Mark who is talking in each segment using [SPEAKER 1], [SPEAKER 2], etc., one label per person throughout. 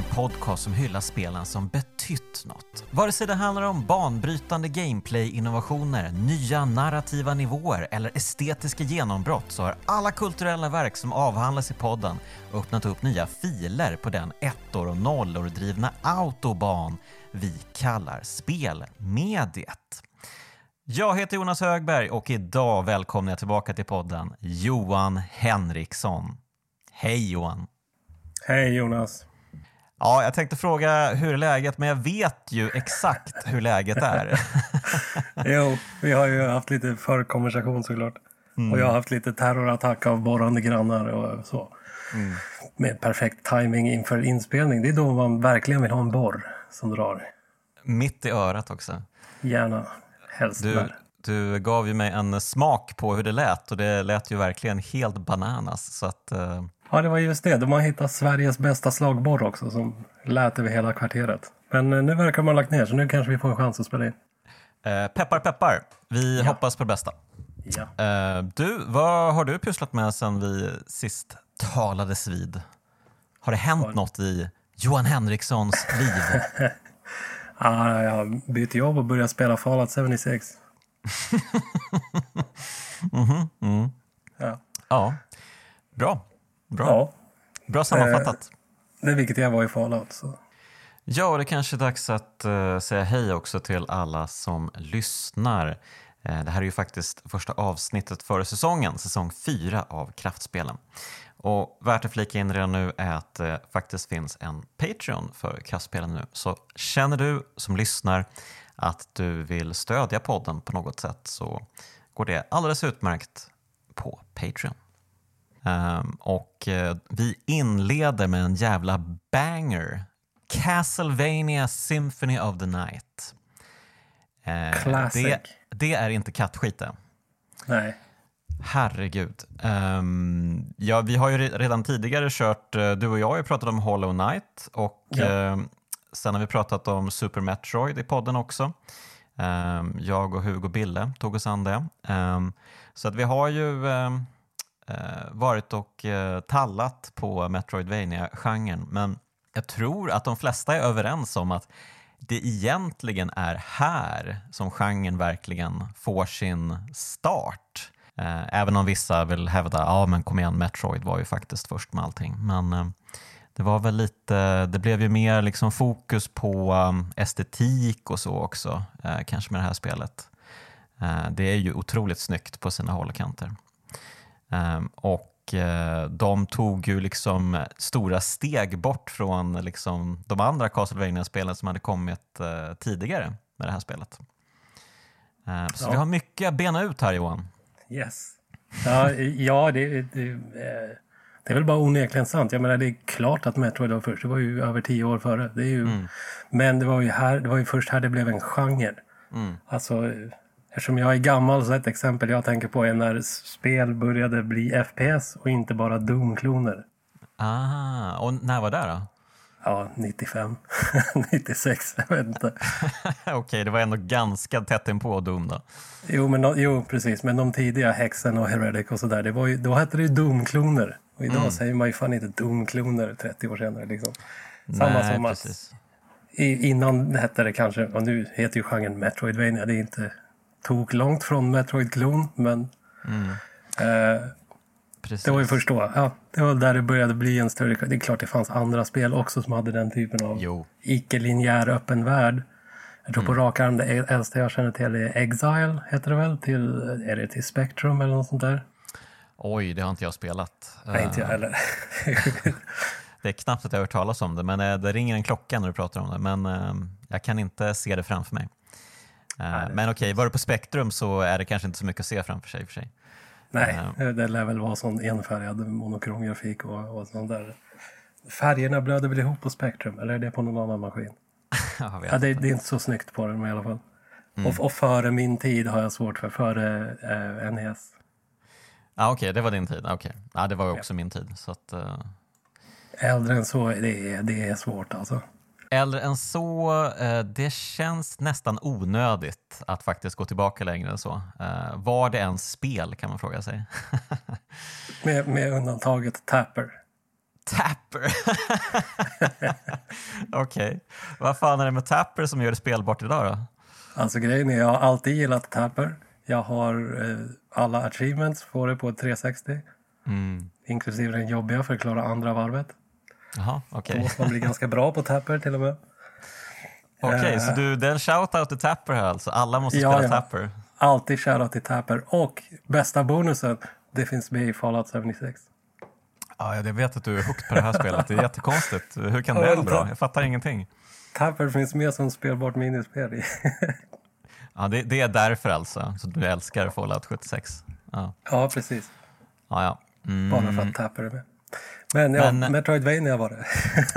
[SPEAKER 1] En podcast som hyllar spelen som betytt något. Vare sig det handlar om banbrytande gameplay-innovationer, nya narrativa nivåer eller estetiska genombrott så har alla kulturella verk som avhandlas i podden öppnat upp nya filer på den ettor och nollor drivna autoban vi kallar spelmediet. Jag heter Jonas Högberg och idag välkomnar jag tillbaka till podden Johan Henriksson. Hej Johan!
[SPEAKER 2] Hej Jonas!
[SPEAKER 1] Ja, jag tänkte fråga hur är läget, men jag vet ju exakt hur läget är.
[SPEAKER 2] jo, vi har ju haft lite förkonversation såklart. Mm. Och jag har haft lite terrorattack av borrande grannar och så. Mm. Med perfekt timing inför inspelning. Det är då man verkligen vill ha en borr som drar.
[SPEAKER 1] Mitt i örat också.
[SPEAKER 2] Gärna. Helst
[SPEAKER 1] du,
[SPEAKER 2] där.
[SPEAKER 1] du gav ju mig en smak på hur det lät och det lät ju verkligen helt bananas. Så att, uh...
[SPEAKER 2] Ja, det var just det. De har hittat Sveriges bästa slagborr också som lät över hela kvarteret. Men uh, nu verkar de ha lagt ner så nu kanske vi får en chans att spela in.
[SPEAKER 1] Uh, peppar peppar, vi ja. hoppas på det bästa.
[SPEAKER 2] Ja.
[SPEAKER 1] du, vad har du pysslat med sen vi sist talades vid? Har det hänt Var... något i Johan Henrikssons liv?
[SPEAKER 2] Ah, jag har bytt jobb och börjat spela Fallout 76.
[SPEAKER 1] mm -hmm. mm.
[SPEAKER 2] Ja.
[SPEAKER 1] ja, bra. Bra,
[SPEAKER 2] ja.
[SPEAKER 1] bra sammanfattat.
[SPEAKER 2] Eh, det är vilket jag var i Fallout. Så.
[SPEAKER 1] Ja, och det är kanske är dags att uh, säga hej också till alla som lyssnar. Uh, det här är ju faktiskt första avsnittet för säsongen, säsong fyra av Kraftspelen. Och värt att flika in redan nu är att det faktiskt finns en Patreon för Kraftspelen nu. Så känner du som lyssnar att du vill stödja podden på något sätt så går det alldeles utmärkt på Patreon. Um, och uh, vi inleder med en jävla banger. Castlevania Symphony of the Night.
[SPEAKER 2] Uh, Classic.
[SPEAKER 1] Det, det, är inte kattskit det.
[SPEAKER 2] Nej.
[SPEAKER 1] Herregud. Um, ja, vi har ju redan tidigare kört, uh, du och jag har ju pratat om Hollow Knight och ja. uh, sen har vi pratat om Super Metroid i podden också. Um, jag och Hugo Bille tog oss an det. Så att vi har ju Eh, varit och eh, tallat på Metroidvania-genren men jag tror att de flesta är överens om att det egentligen är här som genren verkligen får sin start. Eh, även om vissa vill hävda, ja men kom igen, Metroid var ju faktiskt först med allting. Men eh, det var väl lite, det blev ju mer liksom fokus på um, estetik och så också, eh, kanske med det här spelet. Eh, det är ju otroligt snyggt på sina håll och kanter. Ehm, och de tog ju liksom stora steg bort från liksom de andra Castlevania-spelen som hade kommit tidigare med det här spelet. Så ja. vi har mycket att bena ut här Johan.
[SPEAKER 2] Yes. Ja, ja det, det, eh, det är väl bara onekligen sant. Jag menar, det är klart att Metroid var först. Det var ju över tio år före. Det är ju, mm. Men det var ju, här, det var ju först här det blev en genre. Mm. Alltså, eftersom jag är gammal så ett exempel jag tänker på är när spel började bli FPS och inte bara Doom-kloner.
[SPEAKER 1] Ah, och när var det då?
[SPEAKER 2] Ja, 95, 96, jag vet inte.
[SPEAKER 1] Okej, okay, det var ändå ganska tätt inpå Doom då.
[SPEAKER 2] Jo, men, jo, precis. Men de tidiga Hexen och Heretic och sådär, det var ju, då hette det ju Doom-kloner. Och idag mm. säger man ju fan inte Doom-kloner 30 år senare. Liksom. Samma
[SPEAKER 1] Nej,
[SPEAKER 2] som
[SPEAKER 1] precis.
[SPEAKER 2] att i, innan hette det kanske, och nu heter ju genren Metroidvania, det är inte tok långt från Metroid-klon, men mm. eh. Det var ju först då. Ja, det var där det började bli en större... Det är klart det fanns andra spel också som hade den typen av icke-linjär öppen värld. Jag tror mm. på rak arm det äldsta jag känner till är Exile, heter det väl? Till, är det till Spectrum eller något sånt där?
[SPEAKER 1] Oj, det har inte jag spelat.
[SPEAKER 2] Nej, inte jag eh, heller.
[SPEAKER 1] det är knappt att jag har hört talas om det, men eh, det ringer en klocka när du pratar om det. Men uh, jag kan inte se det framför mig. Men okej, okay, var du på Spektrum så är det kanske inte så mycket att se framför sig. För sig.
[SPEAKER 2] Nej, det lär väl vara sån enfärgad monokrom grafik och, och sånt där. Färgerna blöder väl ihop på Spectrum, eller är det på någon annan maskin? ja, det, det, är inte så snyggt på den i alla fall. Mm. Och, och, före min tid har jag svårt för, före eh, NES.
[SPEAKER 1] Ah, Okej, okay, det var din tid. Okay. Ah, det var också ja. min tid. Så att, uh...
[SPEAKER 2] Äldre än så, det är, det är svårt alltså.
[SPEAKER 1] Äldre än så, eh, det känns nästan onödigt att faktiskt gå tillbaka längre än så. Eh, var det ens spel kan man fråga sig.
[SPEAKER 2] med, med undantaget Tapper.
[SPEAKER 1] Tapper. Okej. Okay. Vad fan är det med Tapper som gör det spelbart idag då?
[SPEAKER 2] Alltså grejen är, jag har alltid gillat Tapper. Jag har eh, alla achievements får det på 360. Mm. Inklusive den jobbiga för att klara andra varvet.
[SPEAKER 1] Okej. Okay. Då
[SPEAKER 2] måste man bli ganska bra på Tapper till och med.
[SPEAKER 1] Okej, okay, uh, så du, det är en shout-out till Tapper här alltså? Alla måste ja, spela ja. Tapper?
[SPEAKER 2] Alltid shoutout till Tapper. Och bästa bonusen, det finns med i Fallout 76.
[SPEAKER 1] Ja, jag vet att du är hooked på det här spelet. Det är jättekonstigt. Hur kan det vara bra? Jag fattar ingenting.
[SPEAKER 2] Tapper finns med som spelbart minispel i.
[SPEAKER 1] ja, det, det, är därför alltså, så du älskar Fallout 76?
[SPEAKER 2] Ja, ja precis.
[SPEAKER 1] Ja, ja.
[SPEAKER 2] Mm. Bara för att Tapper är med. Men ja, Men, Metroidvania var det.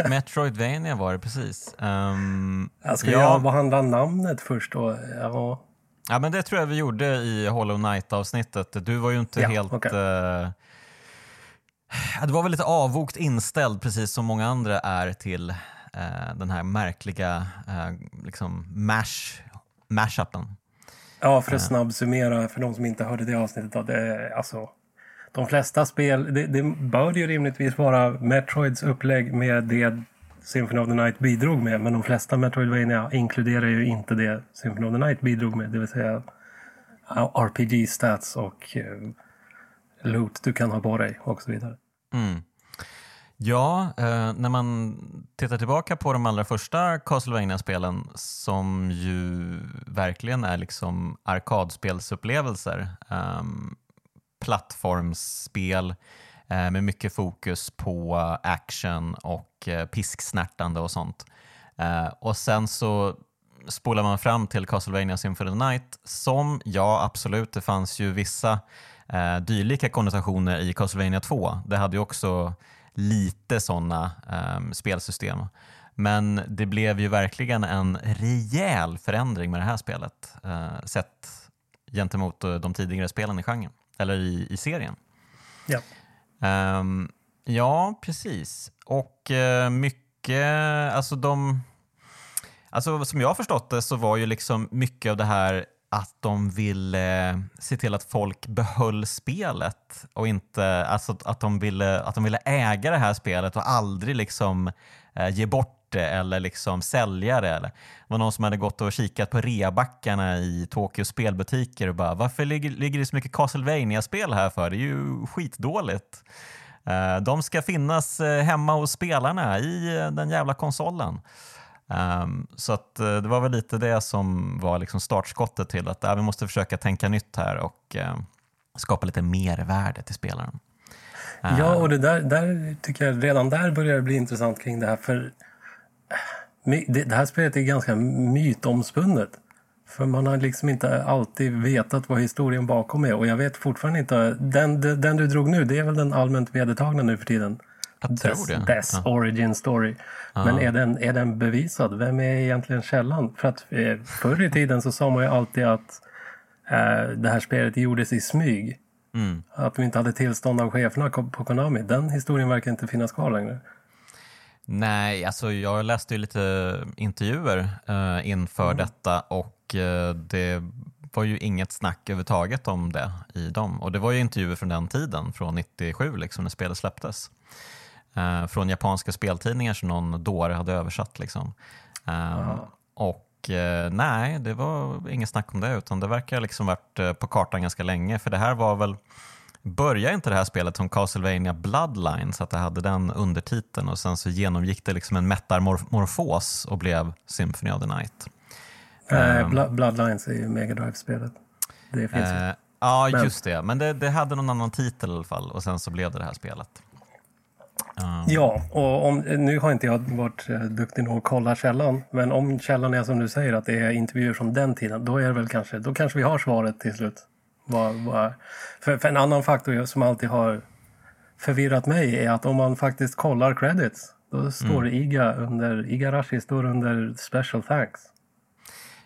[SPEAKER 1] Metroidvania var det, precis. Um,
[SPEAKER 2] ska ja. jag behandla namnet först då? Ja.
[SPEAKER 1] ja, men det tror jag vi gjorde i Hollow Knight-avsnittet. Du var ju inte ja, helt... Okay. Uh, eh, du var väl lite avvokt inställd, precis som många andra är till uh, den här märkliga uh, liksom mash, mashupen.
[SPEAKER 2] Ja, för att snabbsummera för de som inte hörde det avsnittet. Då, det, alltså, de flesta spel, det, det bör ju rimligtvis vara Metroids upplägg med det Symphony of the Night bidrog med. Men de flesta Metroidvania inkluderar ju inte det Symphony of the Night bidrog med. Det vill säga RPG-stats och eh, loot du kan ha på dig och så vidare.
[SPEAKER 1] Mm. Ja, eh, när man tittar tillbaka på de allra första Castlevania-spelen som ju verkligen är liksom arkadspelsupplevelser. Um, ehm, plattformsspel eh, med mycket fokus på action och eh, pisksnärtande och sånt. Eh, och sen så spolar man fram till Castlevania Symphony of the Night som, ja absolut, det fanns ju vissa eh, dylika konnotationer i Castlevania 2. Det hade ju också lite sådana eh, spelsystem. Men det blev ju verkligen en rejäl förändring med det här spelet eh, sett gentemot eh, de tidigare spelen i genren eller i, i serien.
[SPEAKER 2] Ja.
[SPEAKER 1] Um, ja, precis. Och uh, mycket, alltså de... Alltså som jag har förstått det så var ju liksom mycket av det här att de ville se till att folk behöll spelet och inte, alltså att de ville, att de ville äga det här spelet och aldrig liksom eh, ge bort eller liksom sälja det. Eller. Det var någon som hade gått och kikat på reabackarna i Tokyos spelbutiker och bara varför ligger, ligger det så mycket Castlevania-spel här för? Det är ju skitdåligt. Uh, de ska finnas uh, hemma hos spelarna i uh, den jävla konsolen. Um, så att, det var väl lite det som var liksom startskottet till att vi måste försöka tänka nytt här och skapa lite mervärde till spelaren.
[SPEAKER 2] Ja, och det där, där tycker jag redan där börjar det bli intressant kring det här. För det här spelet är ganska mytomspunnet. För man har liksom inte alltid vetat vad historien bakom är. Och jag vet fortfarande inte. Den, den du drog nu, det är väl den allmänt vedertagna nu för tiden?
[SPEAKER 1] Jag tror
[SPEAKER 2] dess,
[SPEAKER 1] det.
[SPEAKER 2] Dess ja. origin story. Ja. Men är den, är den bevisad? Vem är egentligen källan? För att eh, förr i tiden så sa man ju alltid att eh, det här spelet gjordes i smyg. Mm. Att vi inte hade tillstånd av cheferna på Konami. Den historien verkar inte finnas kvar längre.
[SPEAKER 1] Nej, alltså jag läste ju lite intervjuer uh, inför mm. detta och uh, det var ju inget snack överhuvudtaget om det i dem. Och det var ju intervjuer från den tiden, från 97 liksom, när spelet släpptes. Uh, från japanska speltidningar som någon dåre hade översatt. Liksom. Mm. Och nej, det var inget snack om det utan det verkar liksom varit på kartan ganska länge för det här var väl Började inte det här spelet som Castlevania Bloodline så att det hade den undertiteln och sen så genomgick det liksom en metamorfos och blev Symphony of the Night?
[SPEAKER 2] Uh, Bl Bloodlines är ju Mega Drive-spelet. Det finns ju.
[SPEAKER 1] Ja, Men. just det. Men det, det, hade någon annan titel i alla fall och sen så blev det det här spelet.
[SPEAKER 2] Um. Ja, och om, nu har inte jag varit uh, duktig nog att kolla källan. Men om källan är som du säger att det är intervjuer från den tiden, då är det väl kanske, då kanske vi har svaret till slut. Var, var, för, för, en annan faktor som alltid har förvirrat mig är att om man faktiskt kollar credits då står mm. Iga under, Igarashi står under special thanks.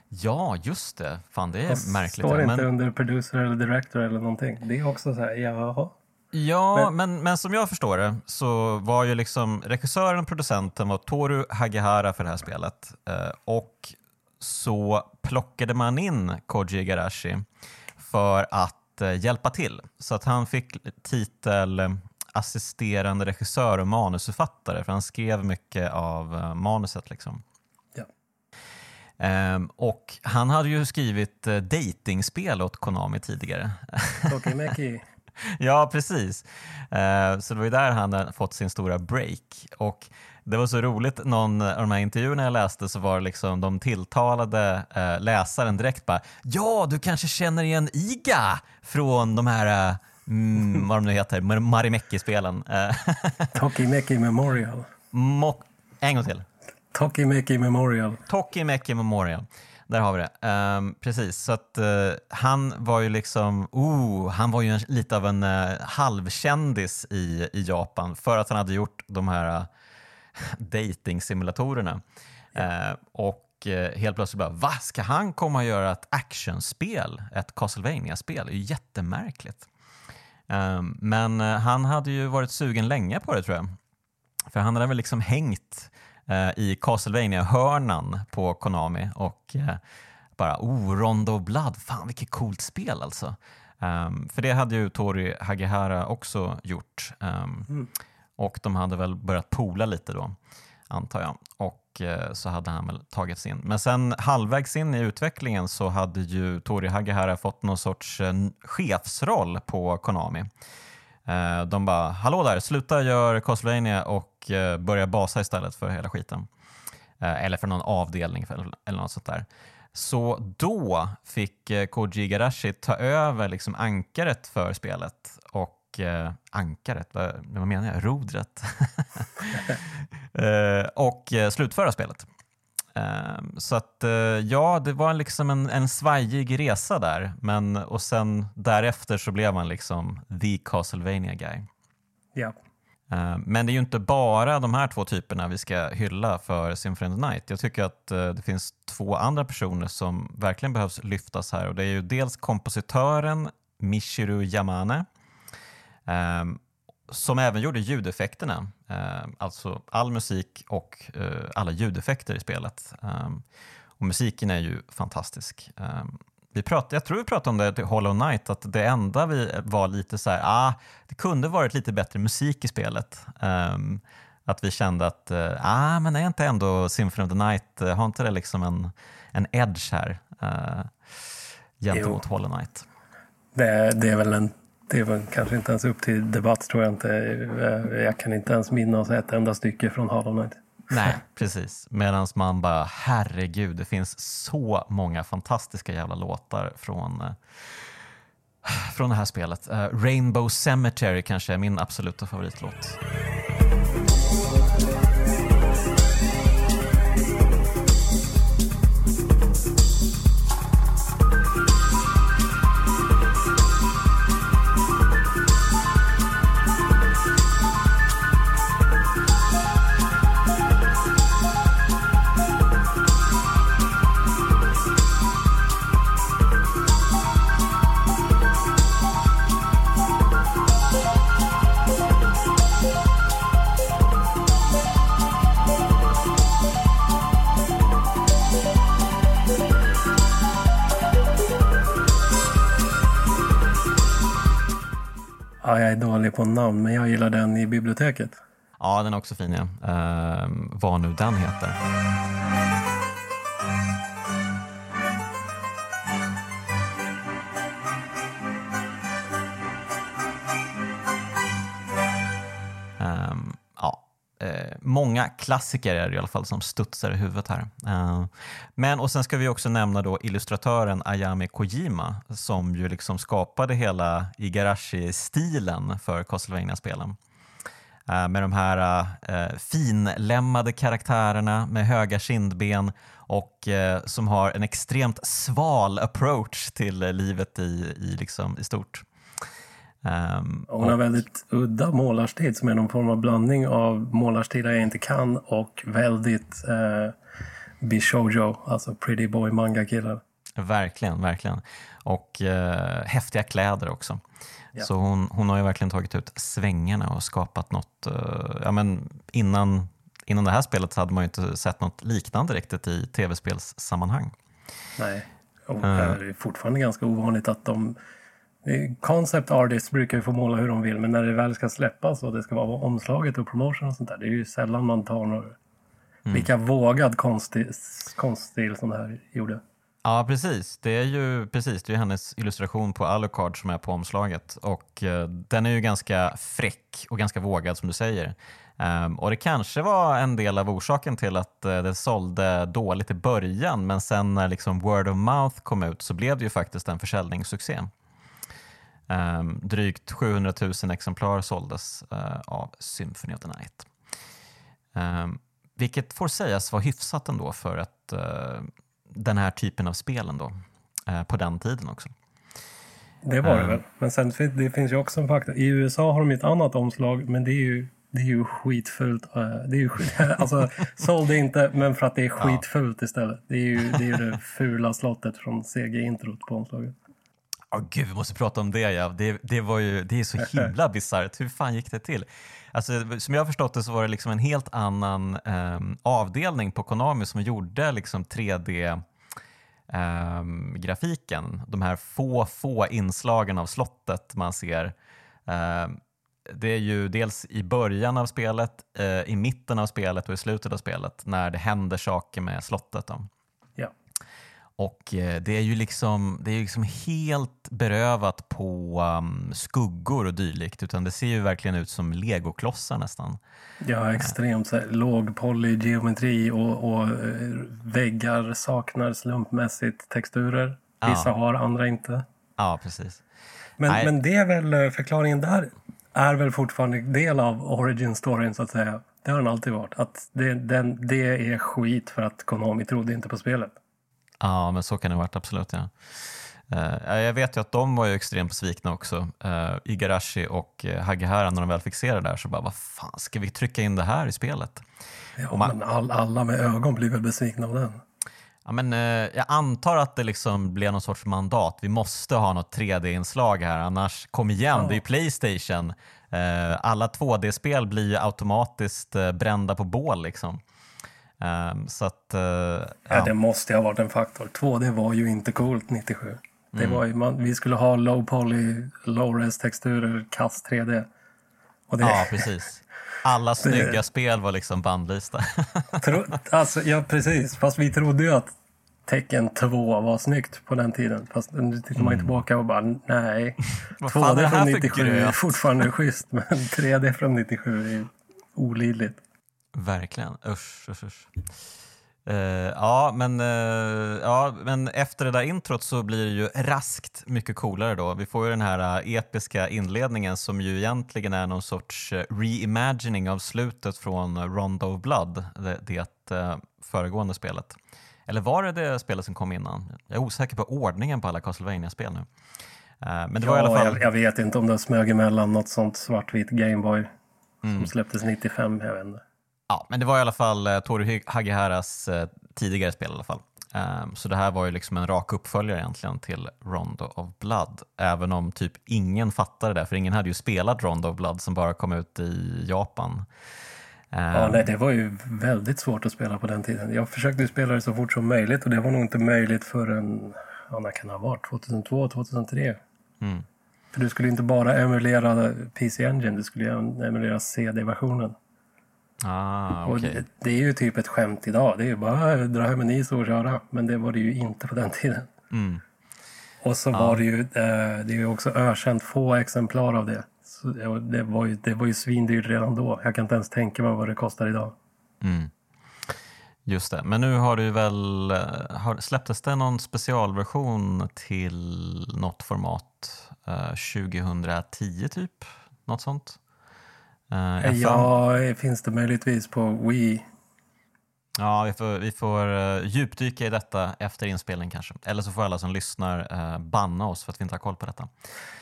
[SPEAKER 1] Ja, just det. Fan, det är det märkligt.
[SPEAKER 2] står inte men... under producer eller director eller någonting. Det är också så här, jaha.
[SPEAKER 1] Ja, men, men, men, som jag förstår det så var ju liksom regissören och producenten var Toru Hagihara för det här spelet. Eh, och så plockade man in Koji Igarashi för att eh, hjälpa till. Så att han fick titel assisterande regissör och manusförfattare, för han skrev mycket av uh, manuset. Liksom. Ja. Um, och han hade ju skrivit datingspel åt Konami tidigare.
[SPEAKER 2] Tokimeki.
[SPEAKER 1] ja, precis. Uh, så det var ju där han hade fått sin stora break. Och det var så roligt, någon av de här intervjuerna jag läste så var liksom de tilltalade eh, läsaren direkt bara Ja, du kanske känner igen Iga från de här, eh, mm, vad de nu heter, Marimekki-spelen.
[SPEAKER 2] Tokimeki Memorial.
[SPEAKER 1] Mo en gång till.
[SPEAKER 2] Tokimeki Memorial.
[SPEAKER 1] Tokimeki Memorial. Där har vi det. Um, precis, så att uh, han var ju liksom, oh, han var ju en, lite av en uh, halvkändis i, i Japan för att han hade gjort de här uh, dating-simulatorerna. Eh, och eh, helt plötsligt bara, va? Ska han komma och göra ett actionspel? Ett Castlevania-spel? Det är ju jättemärkligt. Eh, men eh, han hade ju varit sugen länge på det tror jag. För han hade väl liksom hängt i Castlevania-hörnan på Konami och bara, oh, Rondo Blood, fan vilket coolt spel alltså. För det hade ju Tori Hagihara också gjort. Mm. Och de hade väl börjat pola lite då, antar jag. Och eh, så hade han väl tagits in. Men sen halvvägs in i utvecklingen så hade ju Tori Hagihara fått någon sorts eh, chefsroll på Konami. Eh, de bara, hallå där, sluta gör Castlevania och eh, börja basa istället för hela skiten. Eh, eller för någon avdelning för, eller något sånt där. Så då fick eh, Koji Igarashi ta över liksom ankaret för spelet och eh, ankaret, vad, vad menar jag, rodret. eh, och eh, slutföra spelet. Eh, så att eh, ja, det var liksom en, en svajig resa där. Men, och sen därefter så blev man liksom the Castlevania guy.
[SPEAKER 2] Ja.
[SPEAKER 1] Eh, men det är ju inte bara de här två typerna vi ska hylla för Symphony of the Night. Jag tycker att det finns två andra personer som verkligen behövs lyftas här och det är ju dels kompositören Michiru Yamane som även gjorde ljudeffekterna, um, alltså all musik och uh, alla ljudeffekter i spelet. Um, och musiken är ju fantastisk. vi pratade, jag tror vi pratade om det till Hollow Knight, att det enda vi var lite så här, ah, det kunde varit lite bättre musik i spelet. att vi kände att, uh, ah, men är inte ändå Symphony of the Night, uh, har inte det liksom en, en edge här uh, gentemot jo. Hollow Knight?
[SPEAKER 2] Det, det är väl en det var kanske inte ens upp till debatt tror jag inte. Eh, jag kan inte ens minnas ett enda stycke från Hollow Knight.
[SPEAKER 1] Nej, precis. Medan man bara, herregud, det finns så många fantastiska jävla låtar från, eh, från det här spelet. Eh, Rainbow Cemetery kanske är min absoluta favoritlåt.
[SPEAKER 2] Ja, jag är dålig på namn, men jag gillar den i biblioteket.
[SPEAKER 1] Ja, den är också fin. Ja. Uh, vad nu den heter. Många klassiker är det i alla fall som studsar i huvudet här. Uh, men och sen ska vi också nämna då illustratören Ayame Kojima som ju liksom skapade hela Igarashi-stilen för Castlevania-spelen. Uh, med de här uh, finlämmade karaktärerna med höga kindben och som har en extremt sval approach till livet i, i, liksom, i stort.
[SPEAKER 2] Um, hon har och... väldigt udda målarstil som är någon form av blandning av målarstilar jag inte kan och väldigt eh, bishojo, alltså pretty boy manga-killar.
[SPEAKER 1] Verkligen, verkligen. Och eh, häftiga kläder också. Ja. Så hon, hon har ju verkligen tagit ut svängarna och skapat något. Eh, ja, men innan, innan det här spelet hade man ju inte sett något liknande riktigt i tv-spelssammanhang.
[SPEAKER 2] Nej, och det är fortfarande ganska ovanligt att de Concept artists brukar ju få måla hur de vill, men när det väl ska släppas och det ska vara omslaget och promotion och sånt där, det är ju sällan man tar några... Mm. Lika vågad konststil, konststil som det här gjorde.
[SPEAKER 1] Ja, precis. Det är ju precis, det är hennes illustration på Alucard som är på omslaget och uh, den är ju ganska fräck och ganska vågad som du säger. Um, och det kanske var en del av orsaken till att uh, det sålde dåligt i början men sen när liksom word of mouth kom ut så blev det ju faktiskt en försäljningssuccé. Um, drygt 700 000 exemplar såldes uh, av Symphony of the Night. Um, vilket får sägas vara hyfsat ändå för att uh, den här typen av spelen då, uh, på den tiden också.
[SPEAKER 2] Det var det väl. Men sen det finns ju också en faktor. I USA har de ett annat omslag, men det är ju, det är ju skitfult. Det är ju skit, alltså, sålde inte, men för att det är skitfult istället. Det är ju det, är det fula slottet från CG-introt på omslaget.
[SPEAKER 1] Oh, gud, vi måste prata om det. Ja. Det, det, var ju, det är så himla bisarrt. Hur fan gick det till? Alltså, som jag har förstått det så var det liksom en helt annan eh, avdelning på Konami som gjorde liksom 3D eh, grafiken. De här få, få inslagen av slottet man ser. Eh, det är ju dels i början av spelet, eh, i mitten av spelet och i slutet av spelet när det händer saker med slottet. Då. Och eh, det är ju liksom, det är liksom helt berövat på um, skuggor och dylikt utan det ser ju verkligen ut som legoklossar nästan.
[SPEAKER 2] Ja, extremt så här, låg polygeometri och, och eh, väggar saknar slumpmässigt texturer. Vissa ja. har, andra inte.
[SPEAKER 1] Ja, precis.
[SPEAKER 2] Men, men det är väl eh, förklaringen där är väl fortfarande del av origin storyn så att säga. Det har den alltid varit. Att det, den, det är skit för att Konami trodde inte på spelet.
[SPEAKER 1] Ja, men så kan det ha varit absolut. Ja. Uh, jag vet ju att de var ju extremt besvikna också. Uh, Igarashi och uh, Hagihara när de väl fick se det där så bara, vad fan, ska vi trycka in det här i spelet?
[SPEAKER 2] Ja, man, men all, alla med ögon blir väl besvikna av den?
[SPEAKER 1] Ja, men, uh, jag antar att det liksom blev någon sorts mandat. Vi måste ha något 3D-inslag här, annars kom igen, ja. det är ju Playstation. alla 2D-spel blir ju automatiskt brända på bål liksom. Um, så att, uh,
[SPEAKER 2] ja. ja. det måste ha varit en faktor. 2D var ju inte coolt 97. Det mm. var ju, man, vi skulle ha low poly, low res texturer, kast 3D.
[SPEAKER 1] Det, ja, precis. Alla snygga det, spel var liksom bandlysta.
[SPEAKER 2] tro, alltså, ja, precis. Fast vi trodde ju att Tecken 2 var snyggt på den tiden. Fast nu tittar man mm. tillbaka och bara nej. 2D från 97 är fortfarande schysst men 3D från 97 är olidligt.
[SPEAKER 1] Verkligen. Usch, usch, usch. Uh, ja, men, uh, ja, men efter det där introt så blir det ju raskt mycket coolare då. Vi får ju den här uh, episka inledningen som ju egentligen är någon sorts reimagining av slutet från Rondo of Blood, det, det föregående spelet. Eller var det det spelet som kom innan? Jag är osäker på ordningen på alla castlevania spel nu.
[SPEAKER 2] men det ja, var i alla fall... jag, jag vet inte om det smög emellan något sånt svartvit Gameboy mm. som släpptes 95, jag vet inte.
[SPEAKER 1] Ja, men det var i alla fall eh, Toru Hagiharas eh, tidigare spel i alla fall. Um, så det här var ju liksom en rak uppföljare egentligen till Rondo of Blood. Även om typ ingen fattade det, för ingen hade ju spelat Rondo of Blood som bara kom ut i Japan.
[SPEAKER 2] Um, ja, nej, det var ju väldigt svårt att spela på den tiden. Jag försökte spela det så fort som möjligt och det var nog inte möjligt förrän, ja, när kan det ha varit? 2002, 2003? Mm. För du skulle inte bara emulera PC Engine, du skulle emulera CD-versionen.
[SPEAKER 1] Ah, okay.
[SPEAKER 2] det, det, är ju typ ett skämt idag. Det är ju bara att dra hem en is och köra. Men det var det ju inte på den tiden. Mm. Och så ah. var det ju, eh, det är ju också ökänt få exemplar av det. Så det, var ju, det var ju svindyrt redan då. Jag kan inte ens tänka mig vad det kostar idag.
[SPEAKER 1] Mm. Just det, men nu har du väl, eh, har, släpptes det någon specialversion till något format eh, 2010 typ? Något sånt?
[SPEAKER 2] Uh, ja, finns det möjligtvis på Wii?
[SPEAKER 1] Ja, vi får, vi får uh, djupdyka i detta efter inspelning kanske. Eller så får alla som lyssnar uh, banna oss för att vi inte har koll på detta.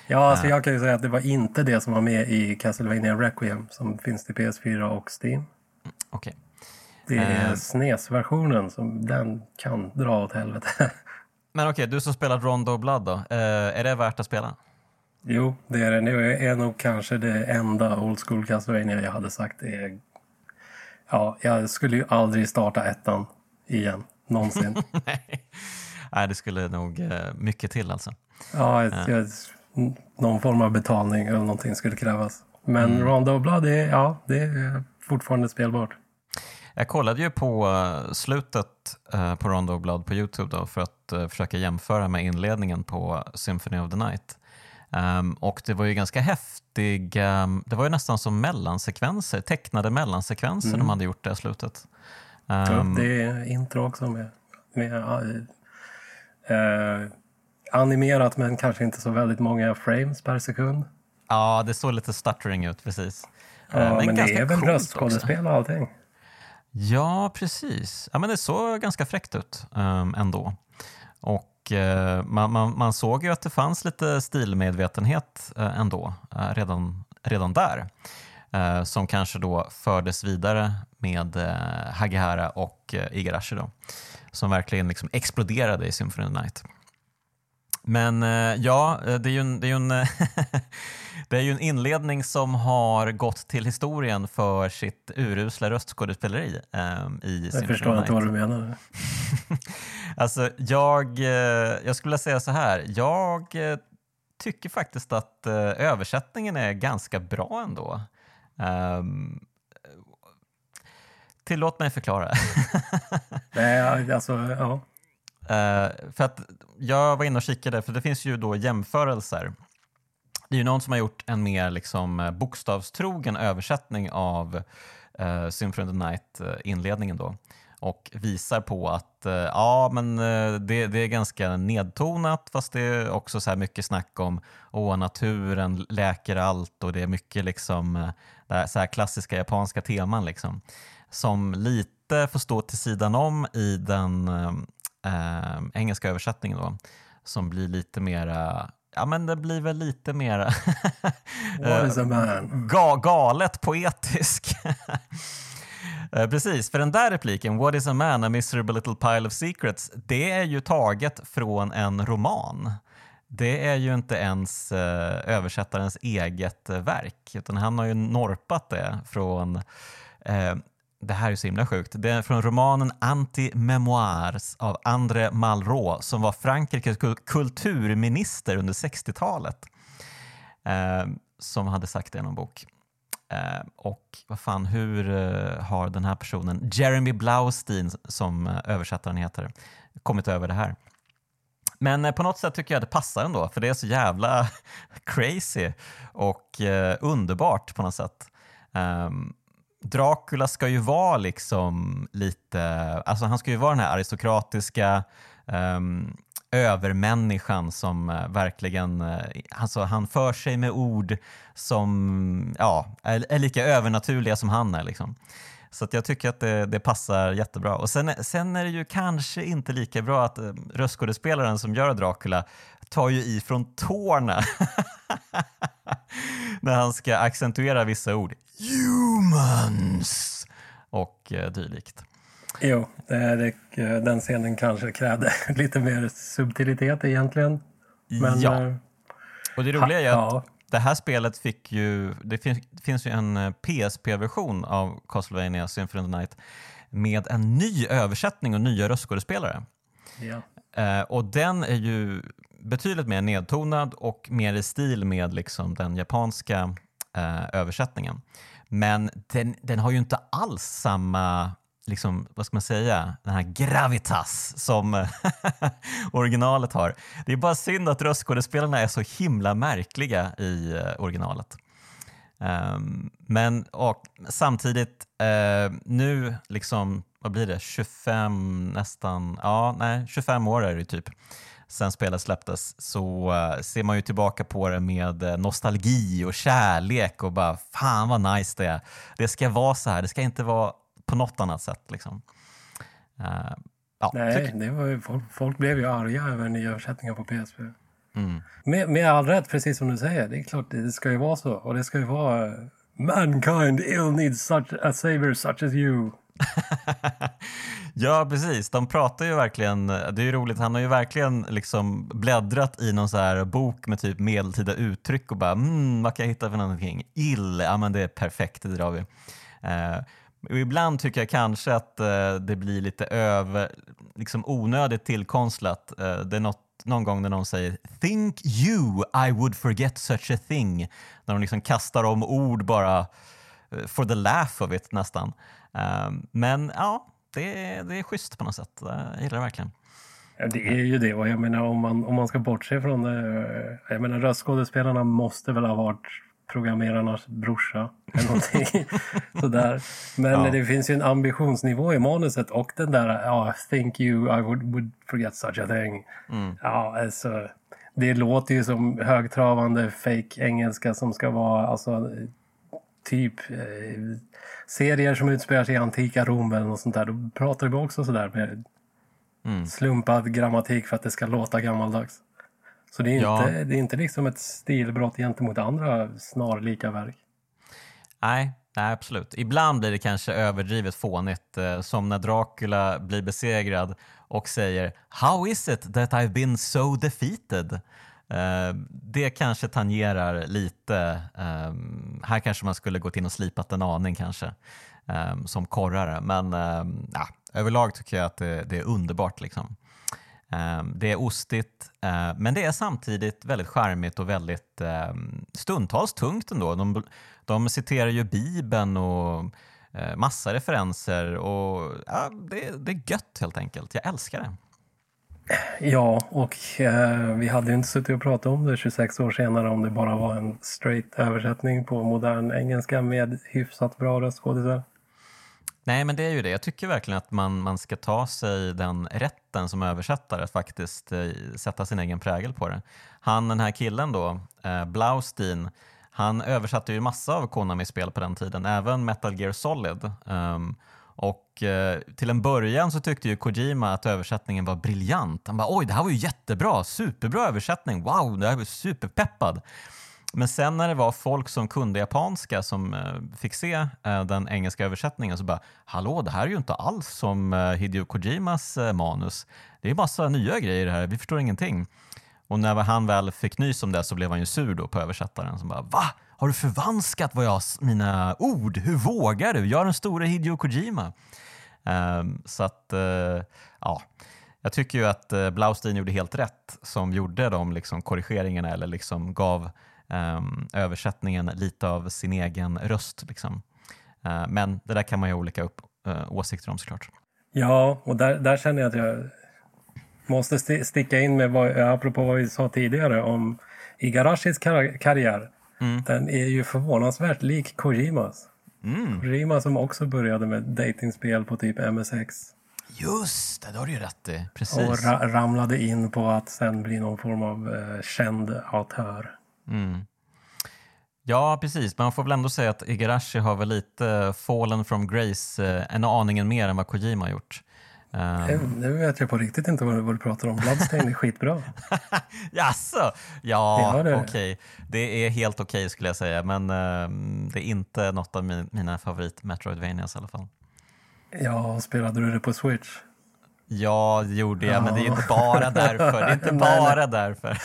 [SPEAKER 2] Ja, alltså jag kan ju säga att det var inte det som var med i Castlevania Requiem som finns till PS4 och Steam.
[SPEAKER 1] Okej. Okay.
[SPEAKER 2] Det är SNES-versionen som den kan dra åt helvete.
[SPEAKER 1] Men okej, okay, du som spelat Rondo Blood då. är det värt att spela?
[SPEAKER 2] Jo, det är det. Det är nog kanske det enda Old School Castlevania jag hade sagt är... Ja, jag skulle ju aldrig starta ettan igen, någonsin.
[SPEAKER 1] Nej. Nej, det skulle nog uh, mycket till alltså.
[SPEAKER 2] Ja, jag, uh. någon form av betalning eller någonting skulle krävas. Men mm. Rondo Blood, är, ja, det är fortfarande spelbart.
[SPEAKER 1] Jag kollade ju på eh, slutet eh, på Rondo Blood på Youtube då, för att försöka jämföra med inledningen på Symphony of the Night. Um, och det var ju ganska häftig, um, det var ju nästan som mellansekvenser, tecknade mellansekvenser mm. de hade gjort det i slutet.
[SPEAKER 2] Um, ja, det är intro också med, med uh, animerat men kanske inte så väldigt många frames per sekund.
[SPEAKER 1] Ja, det såg lite stuttering ut precis.
[SPEAKER 2] Ja, men, men det är väl röstskådespel och allting?
[SPEAKER 1] Ja, precis. Ja, men det såg ganska fräckt ut ändå. Och och eh, man, man, man, såg ju att det fanns lite stilmedvetenhet eh, ändå, eh, redan, redan där. som kanske då fördes vidare med Hagihara och Igarashi då, som verkligen liksom exploderade i Symphony of the Night. Men ja, det är ju en, det är ju en Det är ju en inledning som har gått till historien för sitt urusla röstskådespeleri um, i
[SPEAKER 2] Jag förstår inte vad du menar.
[SPEAKER 1] alltså, jag, eh, jag skulle säga så här. Jag eh, tycker faktiskt att uh, översättningen är ganska bra ändå. Um, tillåt mig förklara.
[SPEAKER 2] Nej, alltså, ja.
[SPEAKER 1] Uh, för att jag var inne och kikade, för det finns ju då jämförelser det är ju någon som har gjort en mer liksom, eh, bokstavstrogen översättning av uh, Symphony of the Night-inledningen eh, då och visar på att uh, ja, men uh, det, det, är ganska nedtonat fast det är också så här mycket snack om åh, naturen läker allt och det är mycket liksom, uh, så här klassiska japanska teman liksom, som lite får stå till sidan om i den engelska översättningen då, som blir lite mera Ja, men det blir väl lite mer
[SPEAKER 2] eh,
[SPEAKER 1] ga galet poetisk. Eh, precis, för den där repliken, What is a man, a miserable little pile of secrets, det är ju taget från en roman. Det är ju inte ens uh, översättarens eget verk, utan han har ju norpat det från det här är så himla sjukt. Det är från romanen Anti-Memoirs av André Malraux som var Frankrikes kulturminister under 60-talet. Eh, som hade sagt det i någon bok. Eh, och vad fan, hur eh, har den här personen, Jeremy Blaustein som eh, översättaren heter, kommit över det här? Men eh, på något sätt tycker jag det passar ändå, för det är så jävla crazy och eh, underbart på något sätt. Um, Dracula ska ju vara liksom lite, alltså han ska ju vara den här aristokratiska um, övermänniskan som eh, verkligen, eh, alltså han för sig med ord som ja, är, är lika övernaturliga som han är. Liksom. Så jag tycker att det, det, passar jättebra. Och sen, sen är det ju kanske inte lika bra att uh, röstskådespelaren som gör Dracula tar ju i från tårna när han ska accentuera vissa ord. Humans! Och eh, dylikt.
[SPEAKER 2] Jo, det, det, den scenen kanske krävde lite mer subtilitet egentligen.
[SPEAKER 1] Men, ja, eh, och det roliga är att ja. Det här spelet fick ju, det finns, det finns ju en eh, PSP-version av Castlevania Symphony of the Night med en ny översättning och nya röstskådespelare.
[SPEAKER 2] Ja.
[SPEAKER 1] Eh, och den är ju betydligt mer nedtonad och mer i stil med liksom den japanska eh, översättningen. Men den, den har ju inte alls samma liksom, vad ska man säga, den här gravitas som eh, originalet har. Det är bara synd att röstskådespelarna är så himla märkliga i eh, originalet. Um, men och, samtidigt, uh, nu liksom, vad blir det, 25 nästan, ja nej, 25 år är det typ sen spelet släpptes så uh, ser man ju tillbaka på det med nostalgi och kärlek och bara fan vad nice det är. Det ska vara så här, det ska inte vara på något annat sätt. Liksom.
[SPEAKER 2] Uh, ja, Nej, det var ju, folk, folk, blev ju arga över nya översättningar på PSP. Mm. Med, med all rätt, precis som du säger. Det är klart, det ska ju vara så. Och det ska ju vara Mankind ill needs such a savior such as you.
[SPEAKER 1] ja, precis. De pratar ju verkligen, det är ju roligt, han har ju verkligen liksom bläddrat i någon så här bok med typ medeltida uttryck och bara mm, vad kan jag hitta för någonting? Ill, ja men det är perfekt, det drar vi. Eh, ibland tycker jag kanske att eh, det blir lite över, liksom onödigt tillkonstlat. Eh, det är något, någon gång när någon säger “Think you I would forget such a thing” när de liksom kastar om ord bara eh, for the laugh of it nästan. Eh, men ja, det, det är schysst på något sätt. Jag gillar det verkligen.
[SPEAKER 2] Ja, det är ju det. Och jag menar om man, om man ska bortse från det. Eh, jag menar röstskådespelarna måste väl ha varit programmerarnas brorsa. Eller någonting. Sådär. Men ja. det finns ju en ambitionsnivå i manuset och den där ja, “Thank you, I would, would forget such a thing”. Mm. Ja, alltså, det låter ju som högtravande fake engelska som ska vara alltså, typ eh, serier som utspelar sig i antika Rom eller något sånt där. Då pratar vi också sådär med mm. slumpad grammatik för att det ska låta gammaldags. Så det är, ja. inte, det är inte liksom ett stilbrott gentemot andra snarlika verk.
[SPEAKER 1] Nej, nej, absolut. Ibland blir det kanske överdrivet fånigt, eh, som när Dracula blir besegrad och säger “How is it that I've been so defeated?” eh, Det kanske tangerar lite. Eh, här kanske man skulle gått in och slipat en aning kanske som korrare, men ja, överlag tycker jag att det, det är underbart. Liksom. Ehm, det är ostigt, ehm, men det är samtidigt väldigt charmigt och väldigt ehm, stundtals tungt ändå. De, de citerar ju Bibeln och eh, massa referenser och ja, det, det är gött helt enkelt. Jag älskar det.
[SPEAKER 2] Ja, och eh, vi hade ju inte suttit och pratat om det 26 år senare om det bara var en straight översättning på modern engelska med hyfsat bra röstskådisar.
[SPEAKER 1] Nej, men det är ju det. Jag tycker verkligen att man, man ska ta sig den rätten som översättare att faktiskt eh, sätta sin egen prägel på det. Han, den här killen då, eh, Blaustein, han översatte ju massa av Konami-spel på den tiden, även Metal Gear Solid. Um, och eh, till en början så tyckte ju Kojima att översättningen var briljant. Han bara oj, det här var ju jättebra, superbra översättning, wow, det här var superpeppad. Men sen när det var folk som kunde japanska som eh, fick se eh, den engelska översättningen så bara hallå, det här är ju inte alls som eh, Hideo Kojimas manus. Det är massa nya grejer här, vi förstår ingenting. Och när han väl fick nys om det så blev han ju sur då på översättaren som bara va? Har du förvanskat vad jag, mina ord? Hur vågar du? Jag är den stora Hideo Kojima. Um, så att, uh, ja. Jag tycker ju att Blaustein gjorde helt rätt som gjorde de liksom, korrigeringarna eller liksom gav översättningen lite av sin egen röst. Liksom. Uh, men det där kan man ju ha olika upp, uh, åsikter om såklart.
[SPEAKER 2] Ja, och där, där känner jag att jag måste st sticka in med vad, apropå vad vi sa tidigare om Igarashis kar karriär. Mm. Den är ju förvånansvärt lik Kojimas. Mm. Kojima som också började med datingspel på typ MSX.
[SPEAKER 1] Just det, det har du ju rätt i. Precis.
[SPEAKER 2] Och ra ramlade in på att sen bli någon form av eh, känd autör. Mm.
[SPEAKER 1] Ja, precis. Man får väl ändå säga att Igarashi har väl lite fallen from grace eh, en aningen mer än vad Kojima har gjort.
[SPEAKER 2] Um... Nu vet jag på riktigt inte vad, du pratar om. Bloodstain är skitbra.
[SPEAKER 1] Jaså? Ja, okej. Okay. Det är helt okej okay, skulle jag säga, men uh, det är inte något av min, mina favorit Metroidvanias i alla fall.
[SPEAKER 2] Ja, spelade du det på Switch?
[SPEAKER 1] Ja, det gjorde jag, ja. men det är inte bara därför. Det är inte bara därför.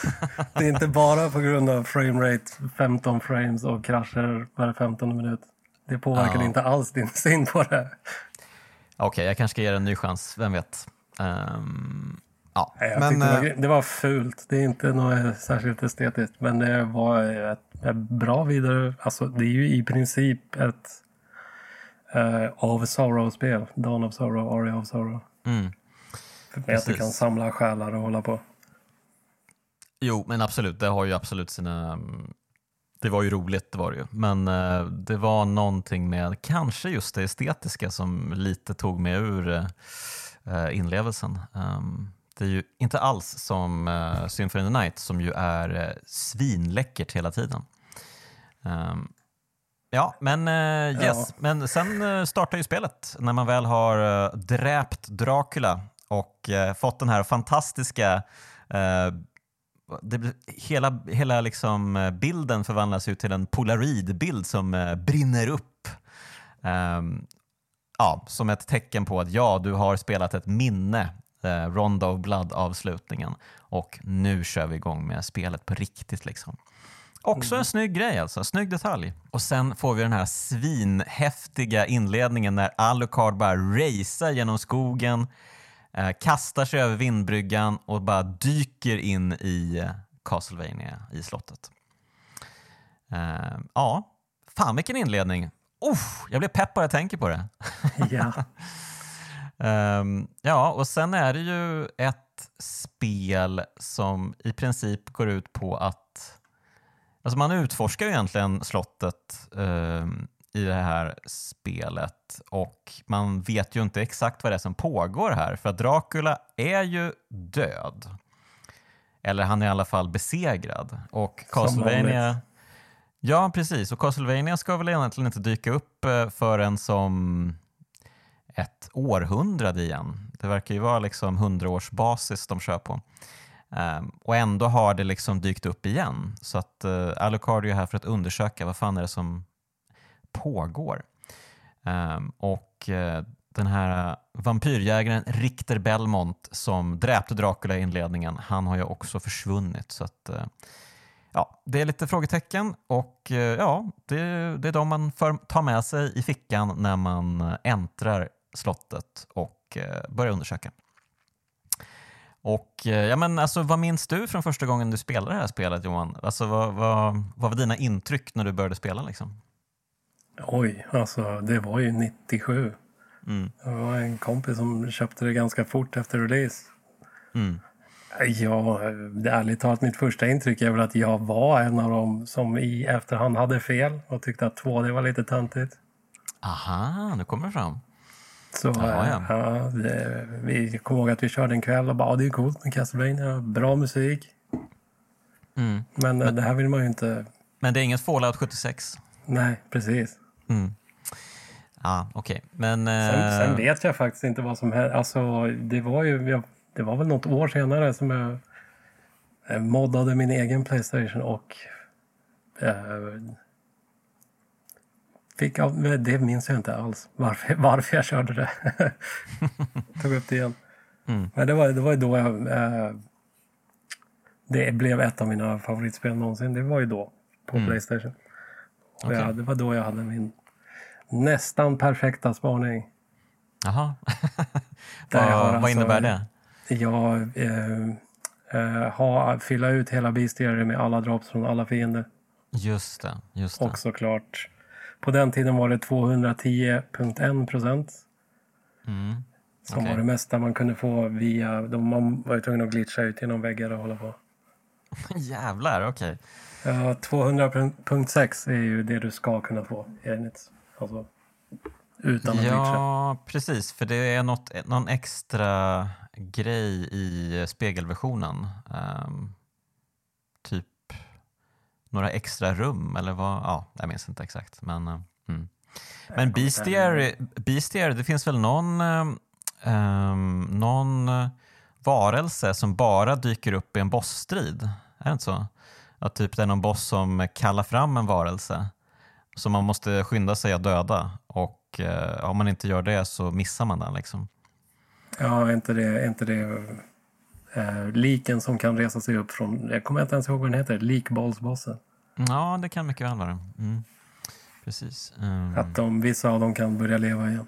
[SPEAKER 2] det är inte bara på grund av framerate 15 frames och krascher var 15 minut. Det påverkar ja. inte alls din syn på det.
[SPEAKER 1] Okej, okay, jag kanske ska ge det en ny chans. Vem vet? Um, ja.
[SPEAKER 2] men, det, var, eh, det var fult. Det är inte något särskilt estetiskt, men det var ett, ett bra vidare... Alltså, det är ju i princip ett uh, Of Sorrow-spel. Dawn of Sorrow, Aria of Sorrow. Mm. Med att du kan samla själar och hålla på.
[SPEAKER 1] Jo, men absolut. Det har ju absolut sina... Det var ju roligt, det var det ju. Men uh, det var någonting med kanske just det estetiska som lite tog mig ur uh, inlevelsen. Um, det är ju inte alls som uh, Symphony of the Night som ju är uh, svinläckert hela tiden. Um, ja, men uh, yes. Ja. Men sen startar ju spelet när man väl har dräpt Dracula och eh, fått den här fantastiska eh, det, hela hela liksom eh, bilden förvandlas ju till en polaroidbild som eh, brinner upp. Um, ja, som ett tecken på att ja, du har spelat ett minne, eh, Rondo of Blood-avslutningen och nu kör vi igång med spelet på riktigt. Liksom. Också en snygg grej alltså, snygg detalj. Och sen får vi den här svinhäftiga inledningen när Alucard bara racear genom skogen, kastar sig över vindbryggan och bara dyker in i eh, Castlevania i slottet. Eh, ja, fan vilken inledning. Uff, jag blir pepp bara jag tänker på det.
[SPEAKER 2] Ja.
[SPEAKER 1] um, ja, och sen är det ju ett spel som i princip går ut på att Alltså man utforskar ju egentligen slottet um, i det här spelet och man vet ju inte exakt vad det är som pågår här för att Dracula är ju död. Eller han är i alla fall besegrad. Och Castlevania... Ja, precis. Och Castlevania ska väl egentligen inte dyka upp eh, förrän som ett århundrade igen. Det verkar ju vara liksom hundraårsbasis de kör på. Um, och ändå har det liksom dykt upp igen. Så att uh, Alucard är här för att undersöka vad fan är det som pågår. Um, och uh, den här eh, vampyrjägaren Richter Belmont som dräpte Dracula i inledningen, han har ju också försvunnit. Så att, uh, ja, det är lite frågetecken och uh, ja, det, det är de man för, tar med sig i fickan när man äntrar slottet och börjar undersöka. Och ja, men alltså, vad minns du från första gången du spelade det här spelet Johan? Alltså, vad, vad, vad var dina intryck när du började spela? Liksom?
[SPEAKER 2] Oj, alltså det var ju 97.
[SPEAKER 1] Mm.
[SPEAKER 2] Det var en kompis som köpte det ganska fort efter release.
[SPEAKER 1] Mm.
[SPEAKER 2] Ja, ärligt talat, mitt första intryck är väl att jag var en av dem som i efterhand hade fel och tyckte att 2D var lite töntigt.
[SPEAKER 1] Aha, nu kommer det fram.
[SPEAKER 2] Så ja, ja. ja det, vi kommer ihåg att vi körde en kväll och bara, det är coolt med Castlevania, bra musik.
[SPEAKER 1] Mm.
[SPEAKER 2] Men, Men det här vill man ju inte...
[SPEAKER 1] Men det är inget Fallout 76?
[SPEAKER 2] Nej, precis.
[SPEAKER 1] Mm. Ja, okej. Okay. Men...
[SPEAKER 2] Sen, sen, vet jag faktiskt inte vad som hände. Alltså, det var ju... Det var väl något år senare som jag moddade min egen Playstation och eh, fick av, det minns jag inte alls varför, varför jag körde det. Tog upp det igen.
[SPEAKER 1] Mm.
[SPEAKER 2] Men det var, det var då jag... Eh, det blev ett av mina favoritspel någonsin. Det var ju då på mm. Playstation. Okay. Jag, det var då jag hade min nästan perfekta spaning.
[SPEAKER 1] Jaha. vad, alltså, vad innebär det?
[SPEAKER 2] Jag eh, eh, har, fylla ut hela bestiary med alla drops från alla fiender.
[SPEAKER 1] Just det. Just det.
[SPEAKER 2] Och såklart, på den tiden var det 210.1 procent.
[SPEAKER 1] Mm.
[SPEAKER 2] Som okay. var det mesta man kunde få via... De, man var ju tvungen att glitcha ut genom väggar och hålla på.
[SPEAKER 1] Jävlar, okej.
[SPEAKER 2] Okay. Ja, 200.6 är ju det du ska kunna få enligt Alltså, utan
[SPEAKER 1] Ja, precis. För det är något, någon extra grej i spegelversionen. Um, typ några extra rum eller vad? Ja, jag minns inte exakt. Men, uh, mm. men Beastier, det finns väl någon, um, någon varelse som bara dyker upp i en bossstrid? Är det inte så? Att typ det är någon boss som kallar fram en varelse så man måste skynda sig att döda och eh, om man inte gör det så missar man den. Liksom.
[SPEAKER 2] Ja, är inte det, är inte det eh, liken som kan resa sig upp från, jag kommer inte ens ihåg vad den heter, likbollsbossen?
[SPEAKER 1] Ja, det kan mycket väl vara. Mm. Precis. Um...
[SPEAKER 2] Att de, vissa av dem kan börja leva igen.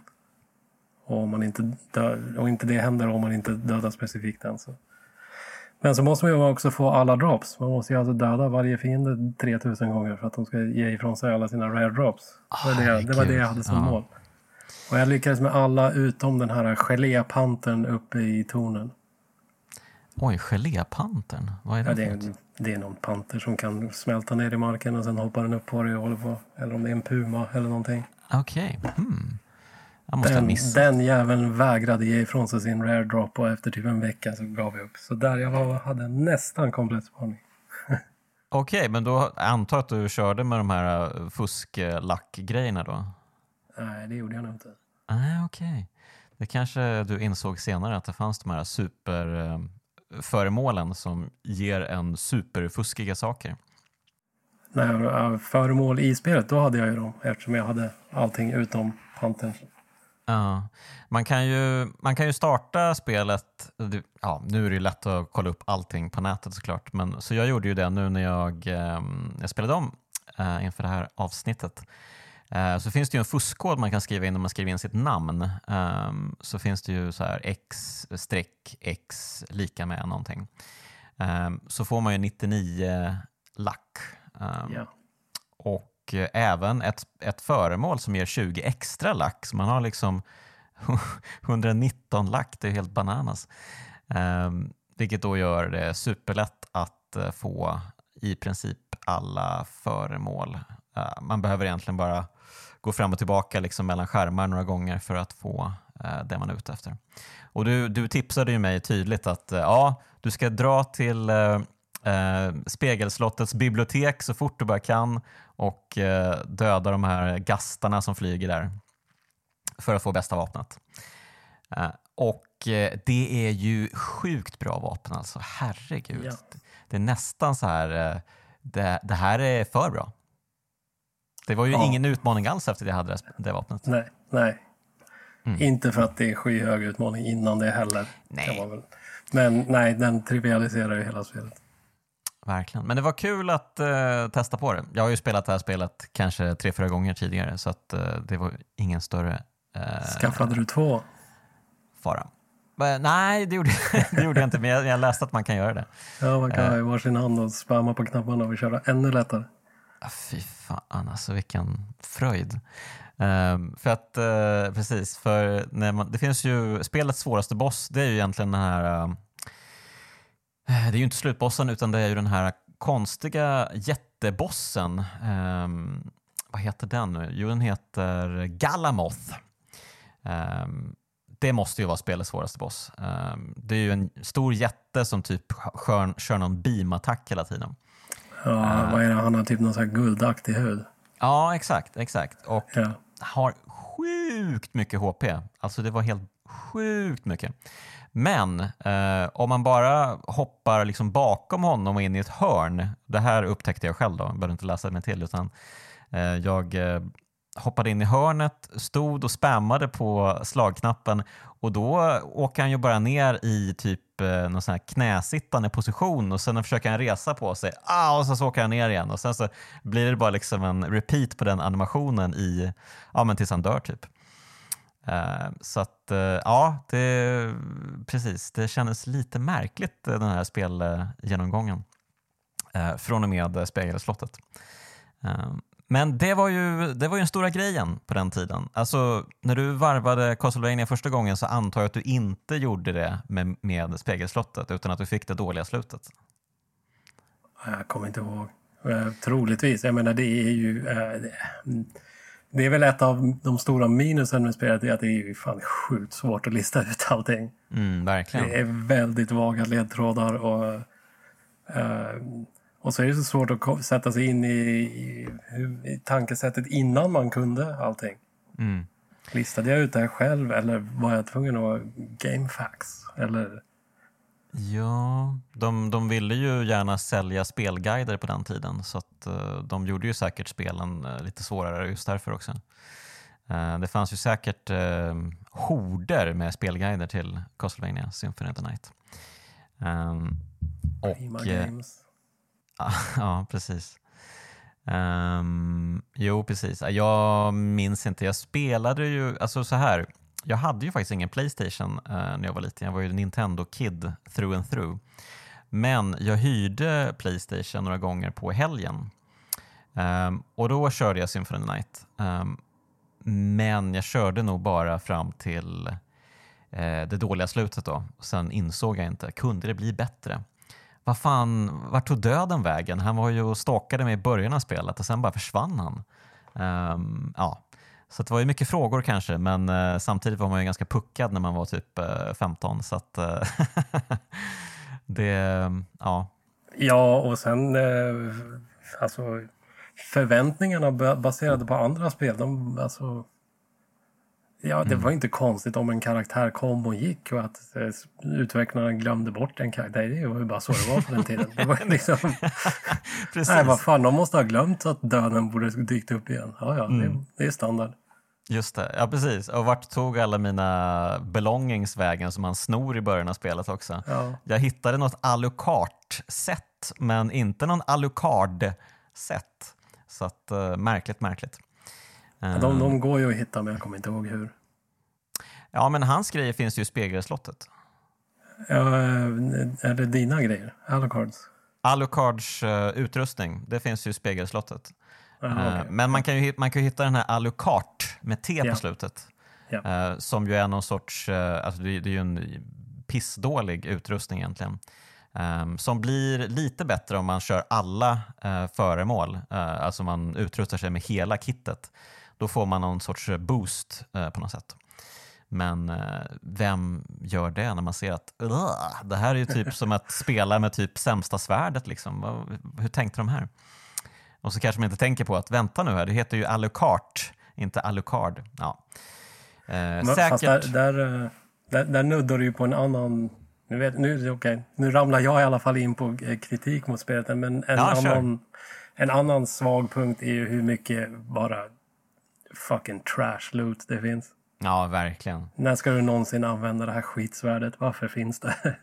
[SPEAKER 2] Och, om man inte dö, och inte det händer om man inte dödar specifikt den. Så. Men så måste man ju också få alla drops. Man måste ju alltså döda varje fiende 3000 gånger för att de ska ge ifrån sig alla sina rare drops. Det var det, det, var det jag hade som ja. mål. Och jag lyckades med alla utom den här gelépantern uppe i tornen.
[SPEAKER 1] Oj, gelépantern? Vad är det?
[SPEAKER 2] Ja, det, är, det är någon panter som kan smälta ner i marken och sen hoppar den upp på dig och håller på. Eller om det är en puma eller någonting.
[SPEAKER 1] Okej. Okay. Hmm. Jag måste
[SPEAKER 2] den,
[SPEAKER 1] ha missat.
[SPEAKER 2] Den jäveln vägrade ge ifrån sig sin rare drop och efter typ en vecka så gav jag upp. Så där jag var, hade nästan komplett spaning.
[SPEAKER 1] Okej, okay, men då antar jag att du körde med de här uh, fusklackgrejerna då?
[SPEAKER 2] Nej, det gjorde jag nog inte.
[SPEAKER 1] Nej, okej. Okay. Det kanske du insåg senare att det fanns de här superföremålen uh, som ger en superfuskiga saker.
[SPEAKER 2] Nej, föremål i spelet, då hade jag ju dem eftersom jag hade allting utom Panthern.
[SPEAKER 1] Ja. Man, kan ju, man kan ju starta spelet, ja, nu är det ju lätt att kolla upp allting på nätet såklart, men, så jag gjorde ju det nu när jag, eh, jag spelade om eh, inför det här avsnittet. Eh, så finns det ju en fuskkod man kan skriva in om man skriver in sitt namn. Ehm, så finns det ju så här x-x lika med någonting. Ehm, så får man ju 99 lack.
[SPEAKER 2] Yeah.
[SPEAKER 1] Och Eh, även ett, ett föremål som ger 20 extra lack. Så man har liksom 119 lack, det är helt bananas. Um, vilket då gör det superlätt att eh, få i princip alla föremål. Uh, man behöver egentligen bara gå fram och tillbaka liksom mellan skärmar några gånger för att få uh, det man är ute efter. Och du, du tipsade ju mig tydligt att ja, du ska dra till eh, Spegelslottets bibliotek så fort du bara kan och eh, döda de här gastarna som flyger där för att få bästa vapnet. Eh, och eh, det är ju sjukt bra vapen alltså, herregud. Ja. Det är nästan så här, eh, det, det, här är för bra. Det var ju ja. ingen utmaning alls efter att jag hade det, det vapnet.
[SPEAKER 2] Nej, nej. Mm. Inte för att det är skyhög utmaning innan det heller.
[SPEAKER 1] Nej.
[SPEAKER 2] Men nej, den trivialiserar ju hela spelet.
[SPEAKER 1] Verkligen. Men det var kul att uh, testa på det. Jag har ju spelat det här spelet kanske tre, fyra gånger tidigare så att, uh, det var ingen större uh,
[SPEAKER 2] Skaffade du två?
[SPEAKER 1] Fara. nej, det gjorde, det gjorde jag inte, men jag, jag, läste att man kan göra det.
[SPEAKER 2] Ja, man kan ha i varsin hand och spamma på knapparna och köra ännu lättare.
[SPEAKER 1] Ja, fy fan, alltså vilken fröjd. Uh, för att, uh, precis, för när man, det finns ju, spelets svåraste boss, det är ju egentligen den här uh, Eh, det är ju inte slutbossen utan det är ju den här konstiga jättebossen. Um, vad heter den nu? Jo, den heter Galamoth. Um, det måste ju vara spelets svåraste boss. Um, det är ju en stor jätte som typ kör, kör någon beamattack hela tiden.
[SPEAKER 2] Ja, uh, vad är det? Han har typ någon sån här guldaktig hud.
[SPEAKER 1] Ja, exakt, exakt. Och ja. har sjukt mycket HP. Alltså det var helt sjukt mycket. Men eh, om man bara hoppar liksom bakom honom och in i ett hörn, det här upptäckte jag själv då, jag behöver inte läsa mig till, utan eh, jag eh, hoppade in i hörnet, stod och spammade på slagknappen och då åker han ju bara ner i typ eh, någon sån här knäsittande position och sen försöker han resa på sig ah, och sen så åker han ner igen och sen så blir det bara liksom en repeat på den animationen i, ja men tills han dör typ. Eh, så att eh, ja, det, precis. Det kändes lite märkligt eh, den här spelgenomgången från och med Spegelslottet. Men det var, ju, det var ju den stora grejen på den tiden. Alltså, när du varvade Castlevania första gången så antar jag att du inte gjorde det med, med Spegelslottet utan att du fick det dåliga slutet.
[SPEAKER 2] Jag kommer inte ihåg. Troligtvis. Jag menar, det är ju... Det är väl ett av de stora minusen med spelet, är att det är ju fan sjukt svårt att lista ut allting.
[SPEAKER 1] Mm, verkligen.
[SPEAKER 2] Det är väldigt vaga ledtrådar och, uh, och så är det så svårt att sätta sig in i, i, i tankesättet innan man kunde allting.
[SPEAKER 1] Mm.
[SPEAKER 2] Listade jag ut det här själv eller var jag tvungen att gamefax? Eller
[SPEAKER 1] Ja, de, de ville ju gärna sälja spelguider på den tiden så att uh, de gjorde ju säkert spelen uh, lite svårare just därför också. Uh, det fanns ju säkert uh, horder med spelguider till Castlevania Symphony of the Night. Um,
[SPEAKER 2] och, Games.
[SPEAKER 1] ja, precis. Um, jo, precis. Jag minns inte. Jag spelade ju, alltså så här jag hade ju faktiskt ingen Playstation eh, när jag var liten. Jag var ju Nintendo-kid through and through. Men jag hyrde Playstation några gånger på helgen. Um, och då körde jag Symphony Night. Um, men jag körde nog bara fram till eh, det dåliga slutet då. Sen insåg jag inte, kunde det bli bättre? Vad fan, vart tog döden vägen? Han var ju och stalkade mig i början av spelet och sen bara försvann han. Um, ja, så det var ju mycket frågor kanske, men eh, samtidigt var man ju ganska puckad när man var typ eh, 15. Så att, eh, det, ja.
[SPEAKER 2] Ja, och sen eh, alltså förväntningarna baserade på andra spel, de, alltså, Ja, det mm. var inte konstigt om en karaktär kom och gick och att eh, utvecklarna glömde bort en karaktär. Det var ju bara så det var på den tiden. Det var liksom... Nej, vad fan, de måste ha glömt att döden borde dykt upp igen. Ja, ja, mm. det, det, är standard.
[SPEAKER 1] Just det, ja precis. Och vart tog alla mina belongings vägen som man snor i början av spelet också? Ja. Jag hittade något Alucard-set, men inte någon Alucard-set. Så att, uh, märkligt, märkligt.
[SPEAKER 2] De, de går ju att hitta, men jag kommer inte ihåg hur.
[SPEAKER 1] Ja, men hans grejer finns ju i spegelslottet.
[SPEAKER 2] Ja, eh, är det dina grejer? Alucards?
[SPEAKER 1] Alucards uh, utrustning, det finns ju i spegelslottet. Aha, okay. Men man kan, ju, man kan ju hitta den här Alucard med T på slutet. Yeah. Som ju är någon sorts, alltså det, är ju en pissdålig utrustning egentligen. Um, som blir lite bättre om man kör alla föremål, alltså man utrustar sig med hela kittet. Då får man någon sorts boost på något sätt. Men vem gör det när man ser att det här är ju typ som att spela med typ sämsta svärdet. Liksom. Hur tänkte de här? Och så kanske man inte tänker på att vänta nu här, det heter ju Alucard, inte Alucard. Ja.
[SPEAKER 2] Eh, säkert. Där, där, där, där nuddar du ju på en annan nu, vet, nu, okay. nu ramlar jag i alla fall in på eh, kritik mot spelet, men en, ja, annan, en annan svag punkt är ju hur mycket bara fucking trash loot det finns.
[SPEAKER 1] Ja, verkligen.
[SPEAKER 2] När ska du någonsin använda det här skitsvärdet? Varför finns det?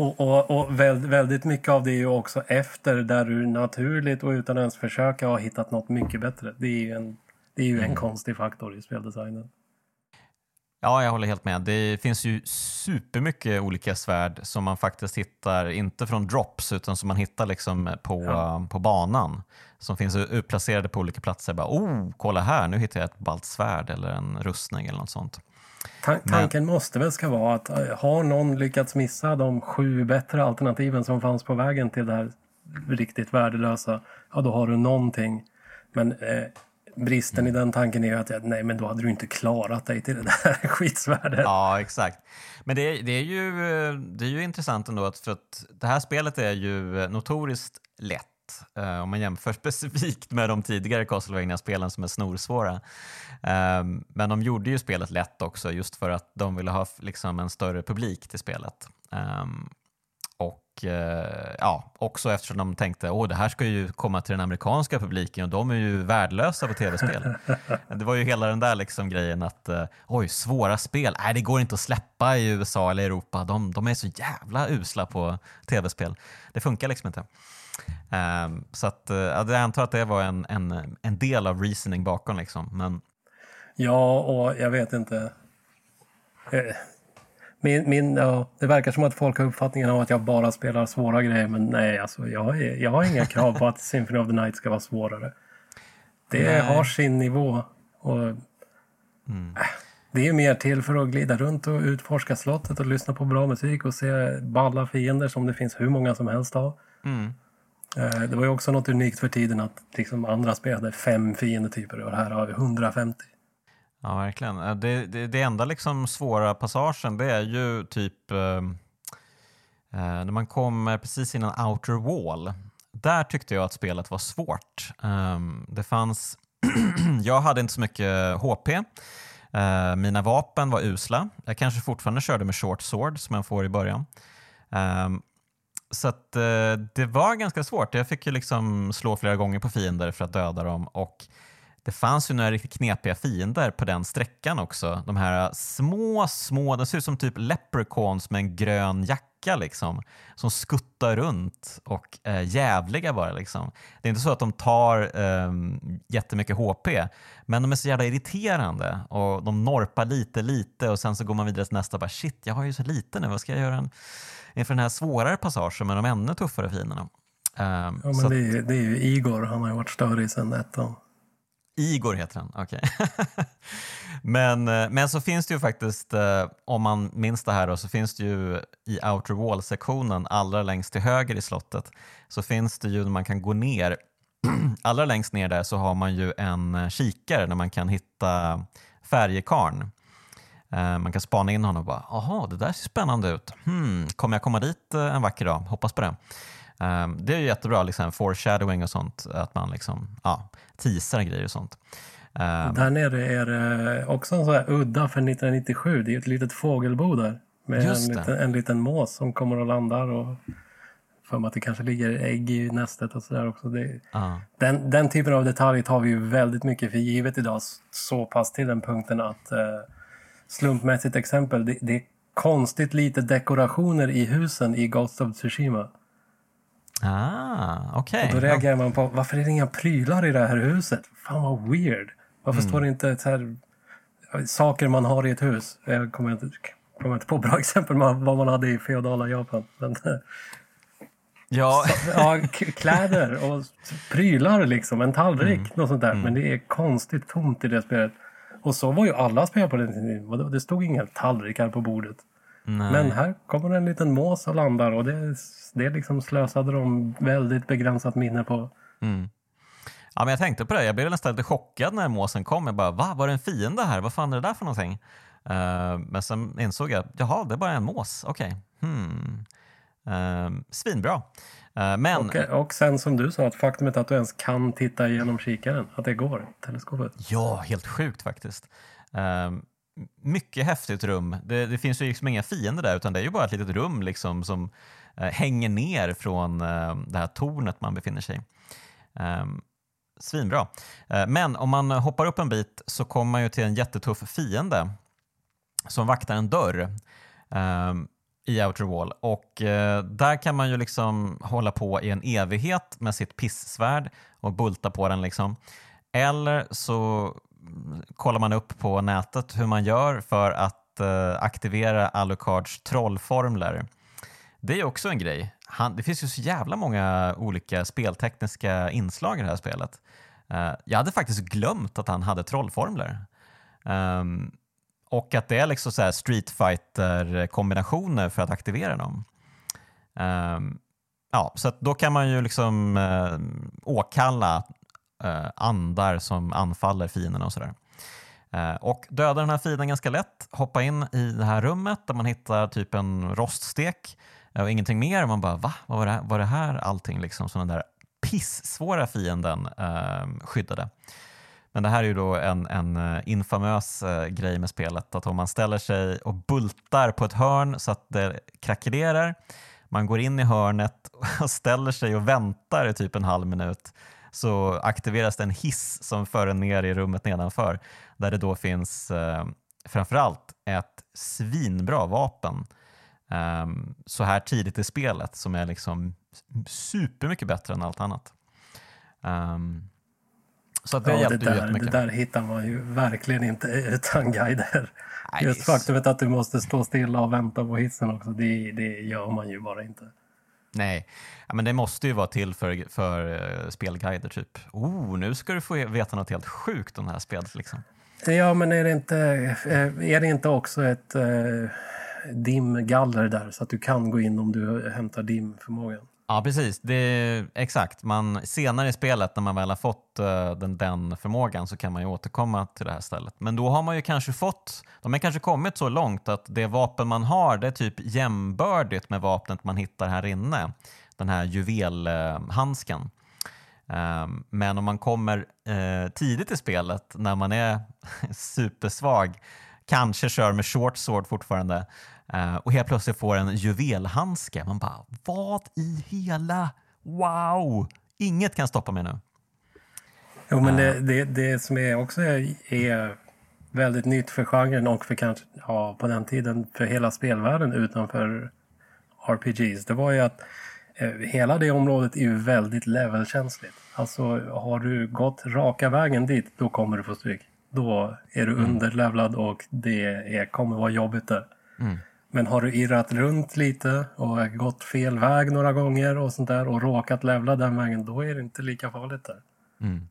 [SPEAKER 2] och, och, och väldigt mycket av det är ju också efter där du naturligt och utan ens försöka har hittat något mycket bättre. Det är ju en, det är ju en mm. konstig faktor i speldesignen.
[SPEAKER 1] Ja, jag håller helt med. Det finns ju supermycket olika svärd som man faktiskt hittar, inte från drops, utan som man hittar liksom på, ja. på banan. Som finns utplacerade på olika platser. Bara, oh, kolla här, nu hittar jag ett ballt svärd eller en rustning eller något sånt.
[SPEAKER 2] Tan tanken Men... måste väl ska vara att eh, har någon lyckats missa de sju bättre alternativen som fanns på vägen till det här riktigt värdelösa, ja då har du någonting. Men eh, bristen i den tanken är ju att nej, men då hade du inte klarat dig till det där skitsvärdet.
[SPEAKER 1] Ja, exakt. Men det, det, är ju, det är ju intressant ändå att, för att det här spelet är ju notoriskt lätt Uh, om man jämför specifikt med de tidigare Castlevania-spelen som är snorsvåra. Uh, men de gjorde ju spelet lätt också just för att de ville ha liksom, en större publik till spelet. Um, Eh, ja, också eftersom de tänkte att det här ska ju komma till den amerikanska publiken och de är ju värdelösa på tv-spel. det var ju hela den där liksom grejen att eh, oj, svåra spel, nej det går inte att släppa i USA eller Europa, de, de är så jävla usla på tv-spel. Det funkar liksom inte. Um, så att, uh, jag antar att det var en, en, en del av reasoning bakom. Liksom. Men...
[SPEAKER 2] Ja, och jag vet inte min, min, ja, det verkar som att folk har uppfattningen av att jag bara spelar svåra grejer, men nej, alltså, jag, jag har inga krav på att Symphony of the Night ska vara svårare. Det nej. har sin nivå. Och, mm. äh, det är mer till för att glida runt och utforska slottet och lyssna på bra musik och se balla fiender som det finns hur många som helst av. Mm. Eh, det var ju också något unikt för tiden att liksom andra spelade fem fiendetyper och här har vi 150.
[SPEAKER 1] Ja, verkligen. Eh, det, det, det enda liksom svåra passagen det är ju typ eh, eh när man kommer precis innan outer wall. Där tyckte jag att spelet var svårt. Eh, det fanns... jag hade inte så mycket HP. Eh, mina vapen var usla. Jag kanske fortfarande körde med short sword som jag får i början. Ehm, så att, eh, det var ganska svårt. Jag fick ju liksom slå flera gånger på fiender för att döda dem. Och det fanns ju några riktigt knepiga fiender på den sträckan också. De här små, små, de ser ut som typ leprechauns med en grön jacka liksom. Som skuttar runt och är jävliga bara liksom. Det är inte så att de tar eh, jättemycket HP, men de är så jävla irriterande och de norpar lite, lite och sen så går man vidare till nästa och bara shit, jag har ju så lite nu, vad ska jag göra inför den här svårare passagen med de ännu tuffare fienderna?
[SPEAKER 2] Um, ja, men det är, det är ju Igor, han har ju varit störig sedan ettan.
[SPEAKER 1] Igor heter han, okej. Okay. men, eh, men så finns det ju faktiskt, eh, om man minns det här då, så finns det ju i Outer Wall-sektionen allra längst till höger i slottet så finns det ju när man kan gå ner, allra längst ner där så har man ju en eh, kikare där man kan hitta färjekarn. Man kan spana in honom och bara, jaha, det där ser spännande ut. Hmm, kommer jag komma dit en vacker dag? Hoppas på det. Um, det är ju jättebra, liksom, foreshadowing och sånt, att man liksom, ja, teasar grejer och sånt.
[SPEAKER 2] Där nere är det också en sån här udda för 1997. Det är ett litet fågelbo där med en liten, en liten mås som kommer och landar och för mig att det kanske ligger ägg i nästet och sådär också. Det, uh. den, den typen av detaljer tar vi ju väldigt mycket för givet idag. Så pass till den punkten att uh, slumpmässigt exempel, det, det är konstigt lite dekorationer i husen i Ghost of Tsushima.
[SPEAKER 1] Ah, okej. Okay.
[SPEAKER 2] då reagerar man på, varför är det inga prylar i det här huset? Fan vad weird. Varför mm. står det inte så här, saker man har i ett hus? Jag kommer inte, kommer inte på bra exempel vad man hade i feodala Japan. Men,
[SPEAKER 1] Ja.
[SPEAKER 2] Så, ja, kläder och prylar liksom, en tallrik, mm. något sånt där. Mm. Men det är konstigt tomt i det spelet. Och så var ju alla spel på den tiden. Det stod inga tallrikar på bordet. Nej. Men här kommer en liten mås och landar och det, det liksom slösade de väldigt begränsat minne på.
[SPEAKER 1] Mm. Ja, men jag tänkte på det, jag blev nästan lite chockad när måsen kom. Jag bara, va? Var det en fiende här? Vad fan är det där för någonting? Uh, men sen insåg jag, jaha, det är bara en mås. Okej. Okay. Hmm. Uh, svinbra. Uh, men...
[SPEAKER 2] Och, och sen som du sa, att faktumet att du ens kan titta genom kikaren, att det går, teleskopet.
[SPEAKER 1] Ja, helt sjukt faktiskt. Uh, mycket häftigt rum. Det, det, finns ju liksom inga fiender där utan det är ju bara ett litet rum liksom som uh, hänger ner från uh, det här tornet man befinner sig i. Um, svinbra. Men om man hoppar upp en bit så kommer man ju till en jättetuff fiende som vaktar en dörr um, i Outer Wall och eh, där kan man ju liksom hålla på i en evighet med sitt pissvärd och bulta på den liksom. Eller så kollar man upp på nätet hur man gör för att eh, aktivera Alucards trollformler. Det är också en grej. Han, det finns ju så jävla många olika speltekniska inslag i det här spelet. Eh, jag hade faktiskt glömt att han hade trollformler. Um, och att det är liksom så Street fighter kombinationer för att aktivera dem. Um, ja, så då kan man ju liksom uh, åkalla uh, andar som anfaller fienderna och sådär. Eh, och döda den här fienden ganska lätt, hoppa in i det här rummet där man hittar typ en roststek och ingenting mer. Man bara va? Vad var det, var det här allting liksom som den där pissvåra fienden eh, skyddade? Men det här är ju då en, en eh, infamös eh, grej med spelet att om man ställer sig och bultar på ett hörn så att det krackelerar man går in i hörnet och ställer sig och väntar i typ en halv minut så aktiveras det en hiss som för en ner i rummet nedanför där det då finns eh, framförallt ett svinbra vapen eh, så här tidigt i spelet som är liksom supermycket bättre än allt annat. Um,
[SPEAKER 2] så att det ja, hjälpte det där, Det där hittar man ju verkligen inte utan guider. Nej, Just faktumet att du måste stå stilla och vänta på hissen också, det, det gör man ju bara inte.
[SPEAKER 1] Nej, ja, men det måste ju vara till för, för uh, spelguider typ. Oh, nu ska du få veta något helt sjukt om det här spelet. Liksom.
[SPEAKER 2] Ja, men är det inte, eh, är det inte också ett uh, dimgaller där så att du kan gå in om du hämtar dimförmågan?
[SPEAKER 1] Ja, precis. Det exakt. Man, senare i spelet när man väl har fått uh, den, den förmågan så kan man ju återkomma till det här stället. Men då har man ju kanske fått, de har kanske kommit så långt att det vapen man har det är typ jämbördigt med vapnet man hittar här inne. Den här juvelhandsken. Uh, men om man kommer uh, tidigt i spelet när man är supersvag, kanske kör med short sword fortfarande, Uh, och helt plötsligt får en juvelhandske. Man bara, vad i hela... Wow! Inget kan stoppa mig nu.
[SPEAKER 2] Jo, men det, det, det som är också är, är, väldigt nytt för genren och för kanske, ja, på den tiden för hela spelvärlden utanför RPGs, det var ju att eh, hela det området är ju väldigt levelkänsligt. Alltså har du gått raka vägen dit, då kommer du få stryk. Då är du mm. underlevlad och det är, kommer vara jobbigt där. Mm. Men har du irrat runt lite och gått fel väg några gånger och sånt där och råkat levla den vägen, då är det inte lika farligt där. Mm.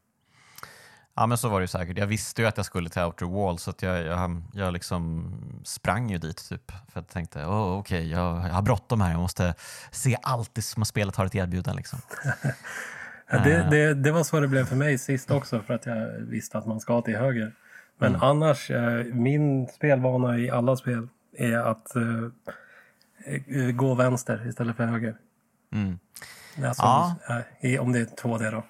[SPEAKER 1] Ja men så var det säkert. Jag visste ju att jag skulle till Outer Wall så att jag, jag, jag liksom sprang ju dit typ. För jag tänkte, oh, okej, okay, jag, jag har bråttom här, jag måste se allt det som spelet har att erbjuda. Liksom.
[SPEAKER 2] ja, det, eh. det, det, var så det blev för mig sist också för att jag visste att man ska till höger. Men mm. annars, eh, min spelvana i alla spel är att uh, gå vänster istället för höger. Mm. Alltså, ja. uh, om det är 2D då.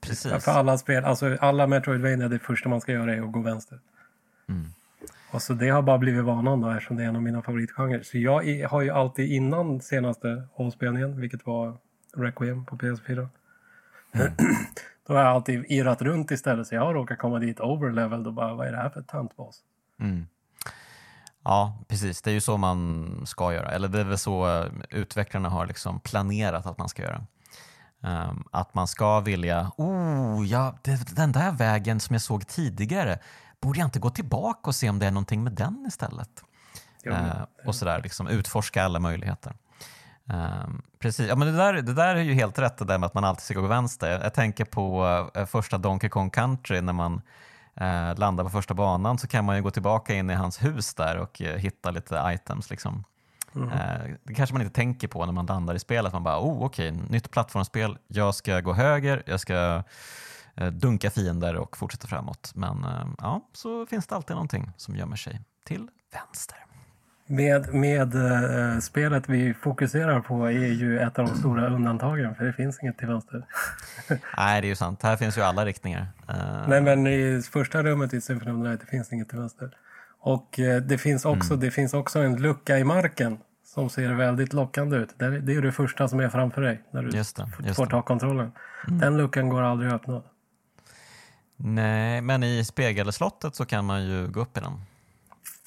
[SPEAKER 1] Precis.
[SPEAKER 2] För alla spel, alltså alla Metroidvania, det första man ska göra är att gå vänster.
[SPEAKER 1] Mm.
[SPEAKER 2] Och så det har bara blivit vanan då eftersom det är en av mina favoritgenrer. Så jag har ju alltid innan senaste omspelningen, vilket var Requiem på PS4. Mm. då har jag alltid irrat runt istället så jag har råkat komma dit overleveled och bara vad är det här för tantboss? Mm.
[SPEAKER 1] Ja, precis. Det är ju så man ska göra. Eller det är väl så utvecklarna har liksom planerat att man ska göra. Um, att man ska vilja, oh, ja, det, den där vägen som jag såg tidigare, borde jag inte gå tillbaka och se om det är någonting med den istället? Jo, uh, och sådär, liksom utforska alla möjligheter. Um, precis, ja, men det, där, det där är ju helt rätt det där med att man alltid ska gå vänster. Jag, jag tänker på uh, första Donkey Kong Country när man uh, landar på första banan så kan man ju gå tillbaka in i hans hus där och uh, hitta lite items. Liksom. Mm. Uh, det kanske man inte tänker på när man landar i spelet. Man bara, oh okej, okay, nytt plattformsspel, jag ska gå höger, jag ska dunka fiender och fortsätta framåt. Men ja, så finns det alltid någonting som gömmer sig till vänster.
[SPEAKER 2] Med, med uh, spelet vi fokuserar på är ju ett av de stora undantagen för det finns inget till vänster.
[SPEAKER 1] Nej, det är ju sant. Här finns ju alla riktningar.
[SPEAKER 2] Uh... Nej, men i första rummet i Symphony of the Night det finns inget till vänster. Och uh, det, finns också, mm. det finns också en lucka i marken som ser väldigt lockande ut. Det är, det är det första som är framför dig när du just det, just får ta kontrollen. Mm. Den luckan går aldrig att öppna.
[SPEAKER 1] Nej, men i spegelslottet så kan man ju gå upp i den.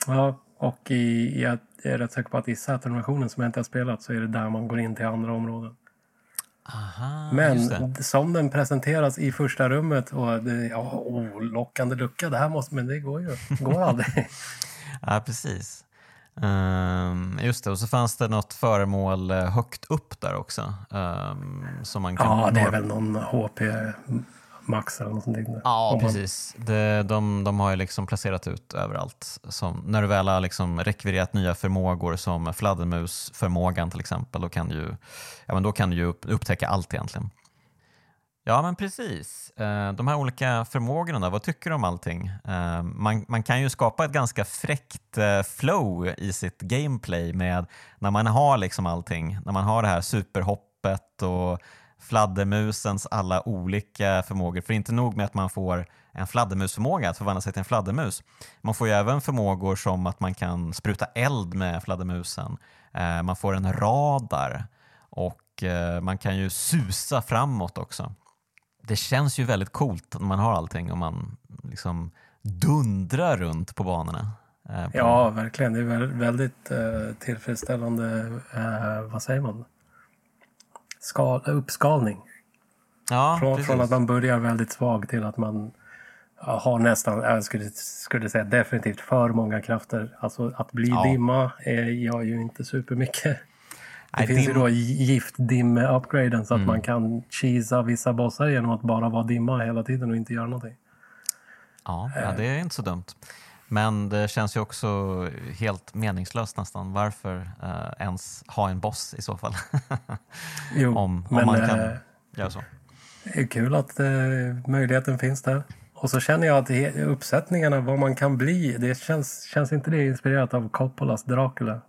[SPEAKER 2] Ja, och i, jag är rätt säker på att i Saturn-versionen som jag inte har spelat så är det där man går in till andra områden.
[SPEAKER 1] Aha,
[SPEAKER 2] men som den presenteras i första rummet och det, ja, oh, lockande lucka, det här måste, men det går ju går aldrig.
[SPEAKER 1] ja, precis. Um, just det, och så fanns det något föremål eh, högt upp där också. Um, som man kan
[SPEAKER 2] ja, det är väl någon HP Max eller något sånt.
[SPEAKER 1] Ja, precis. Det, de, de har ju liksom placerat ut överallt. Som, när du väl har liksom rekvirerat nya förmågor som fladdermusförmågan till exempel, då kan du ju, ja, men då kan du upptäcka allt egentligen. Ja, men precis. Eh, de här olika förmågorna, vad tycker du om allting? Eh, man, man kan ju skapa ett ganska fräckt eh, flow i sitt gameplay med när man har liksom allting, när man har det här superhoppet och fladdermusens alla olika förmågor. För inte nog med att man får en fladdermusförmåga, att förvandla sig till en fladdermus. Man får ju även förmågor som att man kan spruta eld med fladdermusen. Eh, man får en radar och eh, man kan ju susa framåt också. Det känns ju väldigt coolt när man har allting och man liksom dundrar runt på banorna.
[SPEAKER 2] Eh, på... Ja, verkligen. Det är väldigt tillfredsställande, vad säger man? Skal, uppskalning.
[SPEAKER 1] Ja,
[SPEAKER 2] från, från, att man börjar väldigt svag till att man har nästan, jag skulle, skulle säga definitivt för många krafter. Alltså att bli ja. dimma är, gör ju inte supermycket. Det Nej, finns dim... ju då giftdimme-upgraden så att mm. man kan cheesa vissa bossar genom att bara vara dimma hela tiden och inte göra någonting.
[SPEAKER 1] Ja, ja det är inte så dumt. Men det känns ju också helt meningslöst nästan. Varför uh, ens ha en boss i så fall?
[SPEAKER 2] jo, om, men, man kan uh,
[SPEAKER 1] göra så.
[SPEAKER 2] Det är kul att uh, möjligheten finns där. Och så känner jag att uppsättningarna, vad man kan bli, det känns, känns inte det inspirerat av Coppolas Dracula?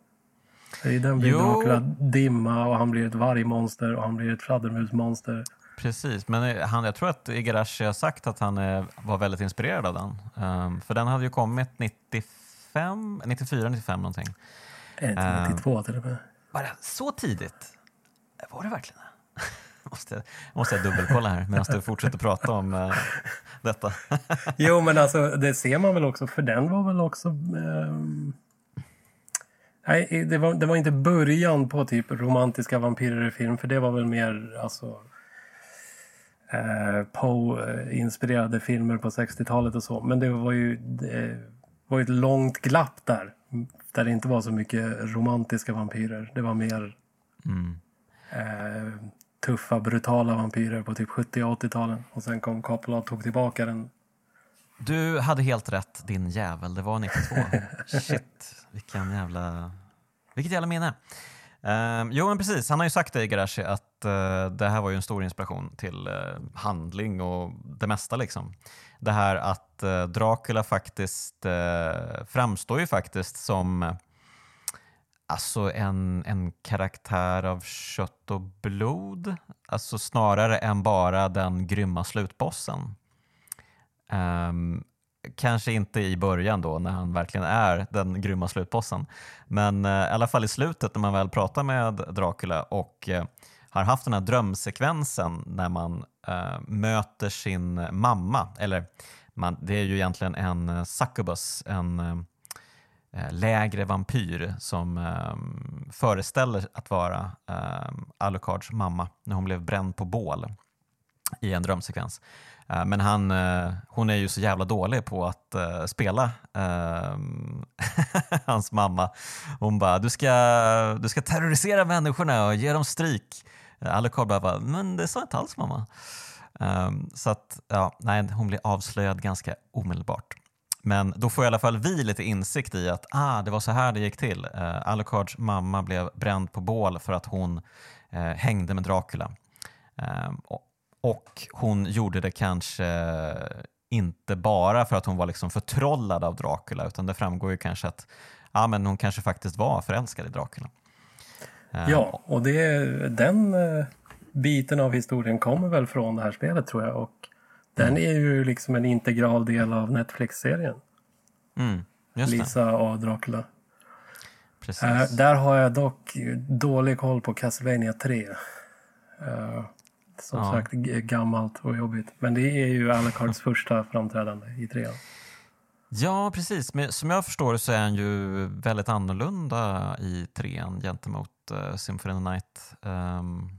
[SPEAKER 2] I den blir jo. Dracula dimma och han blir ett vargmonster och han blir ett fladdermusmonster.
[SPEAKER 1] Precis, men han, jag tror att Igarashi har sagt att han är, var väldigt inspirerad av den. Um, för den hade ju kommit 95, 94, 95 någonting.
[SPEAKER 2] Är det 92 um, till och med?
[SPEAKER 1] Så tidigt? Var det verkligen det? måste jag, måste jag dubbelkolla här medan du fortsätter prata om uh, detta.
[SPEAKER 2] jo, men alltså det ser man väl också, för den var väl också... Um, nej, det var, det var inte början på typ romantiska vampyrer i film, för det var väl mer alltså eh, Poe-inspirerade filmer på 60-talet och så. Men det var ju det var ett långt glapp där. Där det inte var så mycket romantiska vampyrer. Det var mer mm. eh, tuffa, brutala vampyrer på typ 70 och 80-talen. Och sen kom Coppola och tog tillbaka den.
[SPEAKER 1] Du hade helt rätt din jävel, det var 92. Shit, vilken jävla... Vilket jävla minne. Uh, jo, men precis. Han har ju sagt det i Garashi att uh, det här var ju en stor inspiration till uh, handling och det mesta. liksom. Det här att uh, Dracula faktiskt framstår ju faktiskt som alltså en, en karaktär av kött och blod. Alltså snarare än bara den grymma slutbossen. Um, Kanske inte i början då när han verkligen är den grymma slutbossen. Men eh, i alla fall i slutet när man väl pratar med Dracula och eh, har haft den här drömsekvensen när man eh, möter sin mamma, eller man, det är ju egentligen en uh, succubus, en eh, eh, lägre vampyr som eh, föreställer att vara eh, Alucards mamma när hon blev bränd på bål i en drömsekvens. Eh, men han, eh, hon är ju så jävla dålig på att eh, spela ehm, hans mamma. Hon bara, du ska, du ska terrorisera människorna och ge dem stryk. Alucard bara, men det sa inte alls mamma. Ehm, så att, ja, nej, hon blir avslöjad ganska omedelbart. Men då får i alla fall vi lite insikt i att ah, det var så här det gick till. Uh, Alucards mamma blev bränd på bål för att hon hängde med Dracula. Ehm, och, hon gjorde det kanske inte bara för att hon var liksom förtrollad av Dracula utan det framgår ju kanske att ja, men hon kanske faktiskt var förälskad i Dracula.
[SPEAKER 2] Ja, och det, den eh, biten av historien kommer väl från det här spelet tror jag. Och den mm. är ju liksom en integral del av Netflix-serien.
[SPEAKER 1] Mm,
[SPEAKER 2] Lisa och Dracula. Precis. Uh, där har jag dock dålig koll på Castlevania 3. Uh, eh, som ja. sagt gammalt och jobbigt. Men det är ju Alucards första framträdande i trean.
[SPEAKER 1] Ja, precis. Men som jag förstår så är han ju väldigt annorlunda i trean gentemot uh, Symphony of the Night. Um,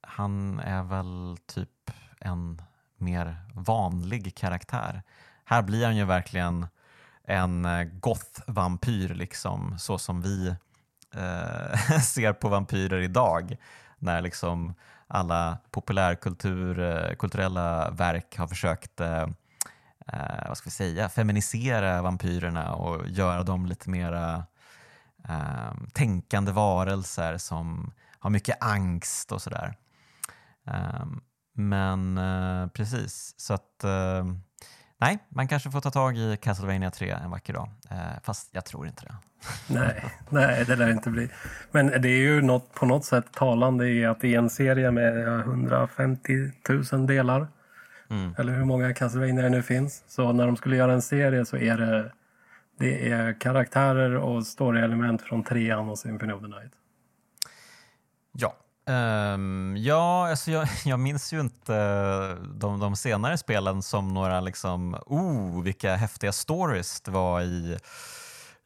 [SPEAKER 1] han är väl typ en mer vanlig karaktär. Här blir han ju verkligen en eh, goth-vampyr, liksom, så som vi eh, ser på vampyrer idag. När liksom alla populärkulturella eh, verk har försökt eh, eh, vad ska vi säga, feminisera vampyrerna och göra dem lite mera eh, tänkande varelser som har mycket angst och sådär. Eh, men eh, precis, så att eh, nej, man kanske får ta tag i Castlevania 3 en vacker dag. Uh, fast jag tror inte det.
[SPEAKER 2] nej, nej, det lär inte bli. Men det är ju något, på något sätt talande i att är en serie med 150 000 delar. Mm. Eller hur många Castlevania det nu finns. Så när de skulle göra en serie så är det, det är karaktärer och story-element från trean och Symphony of the Night.
[SPEAKER 1] Ja, Um, ja, alltså jag, jag, minns ju inte de, de, senare spelen som några liksom, oh, vilka häftiga stories det var i,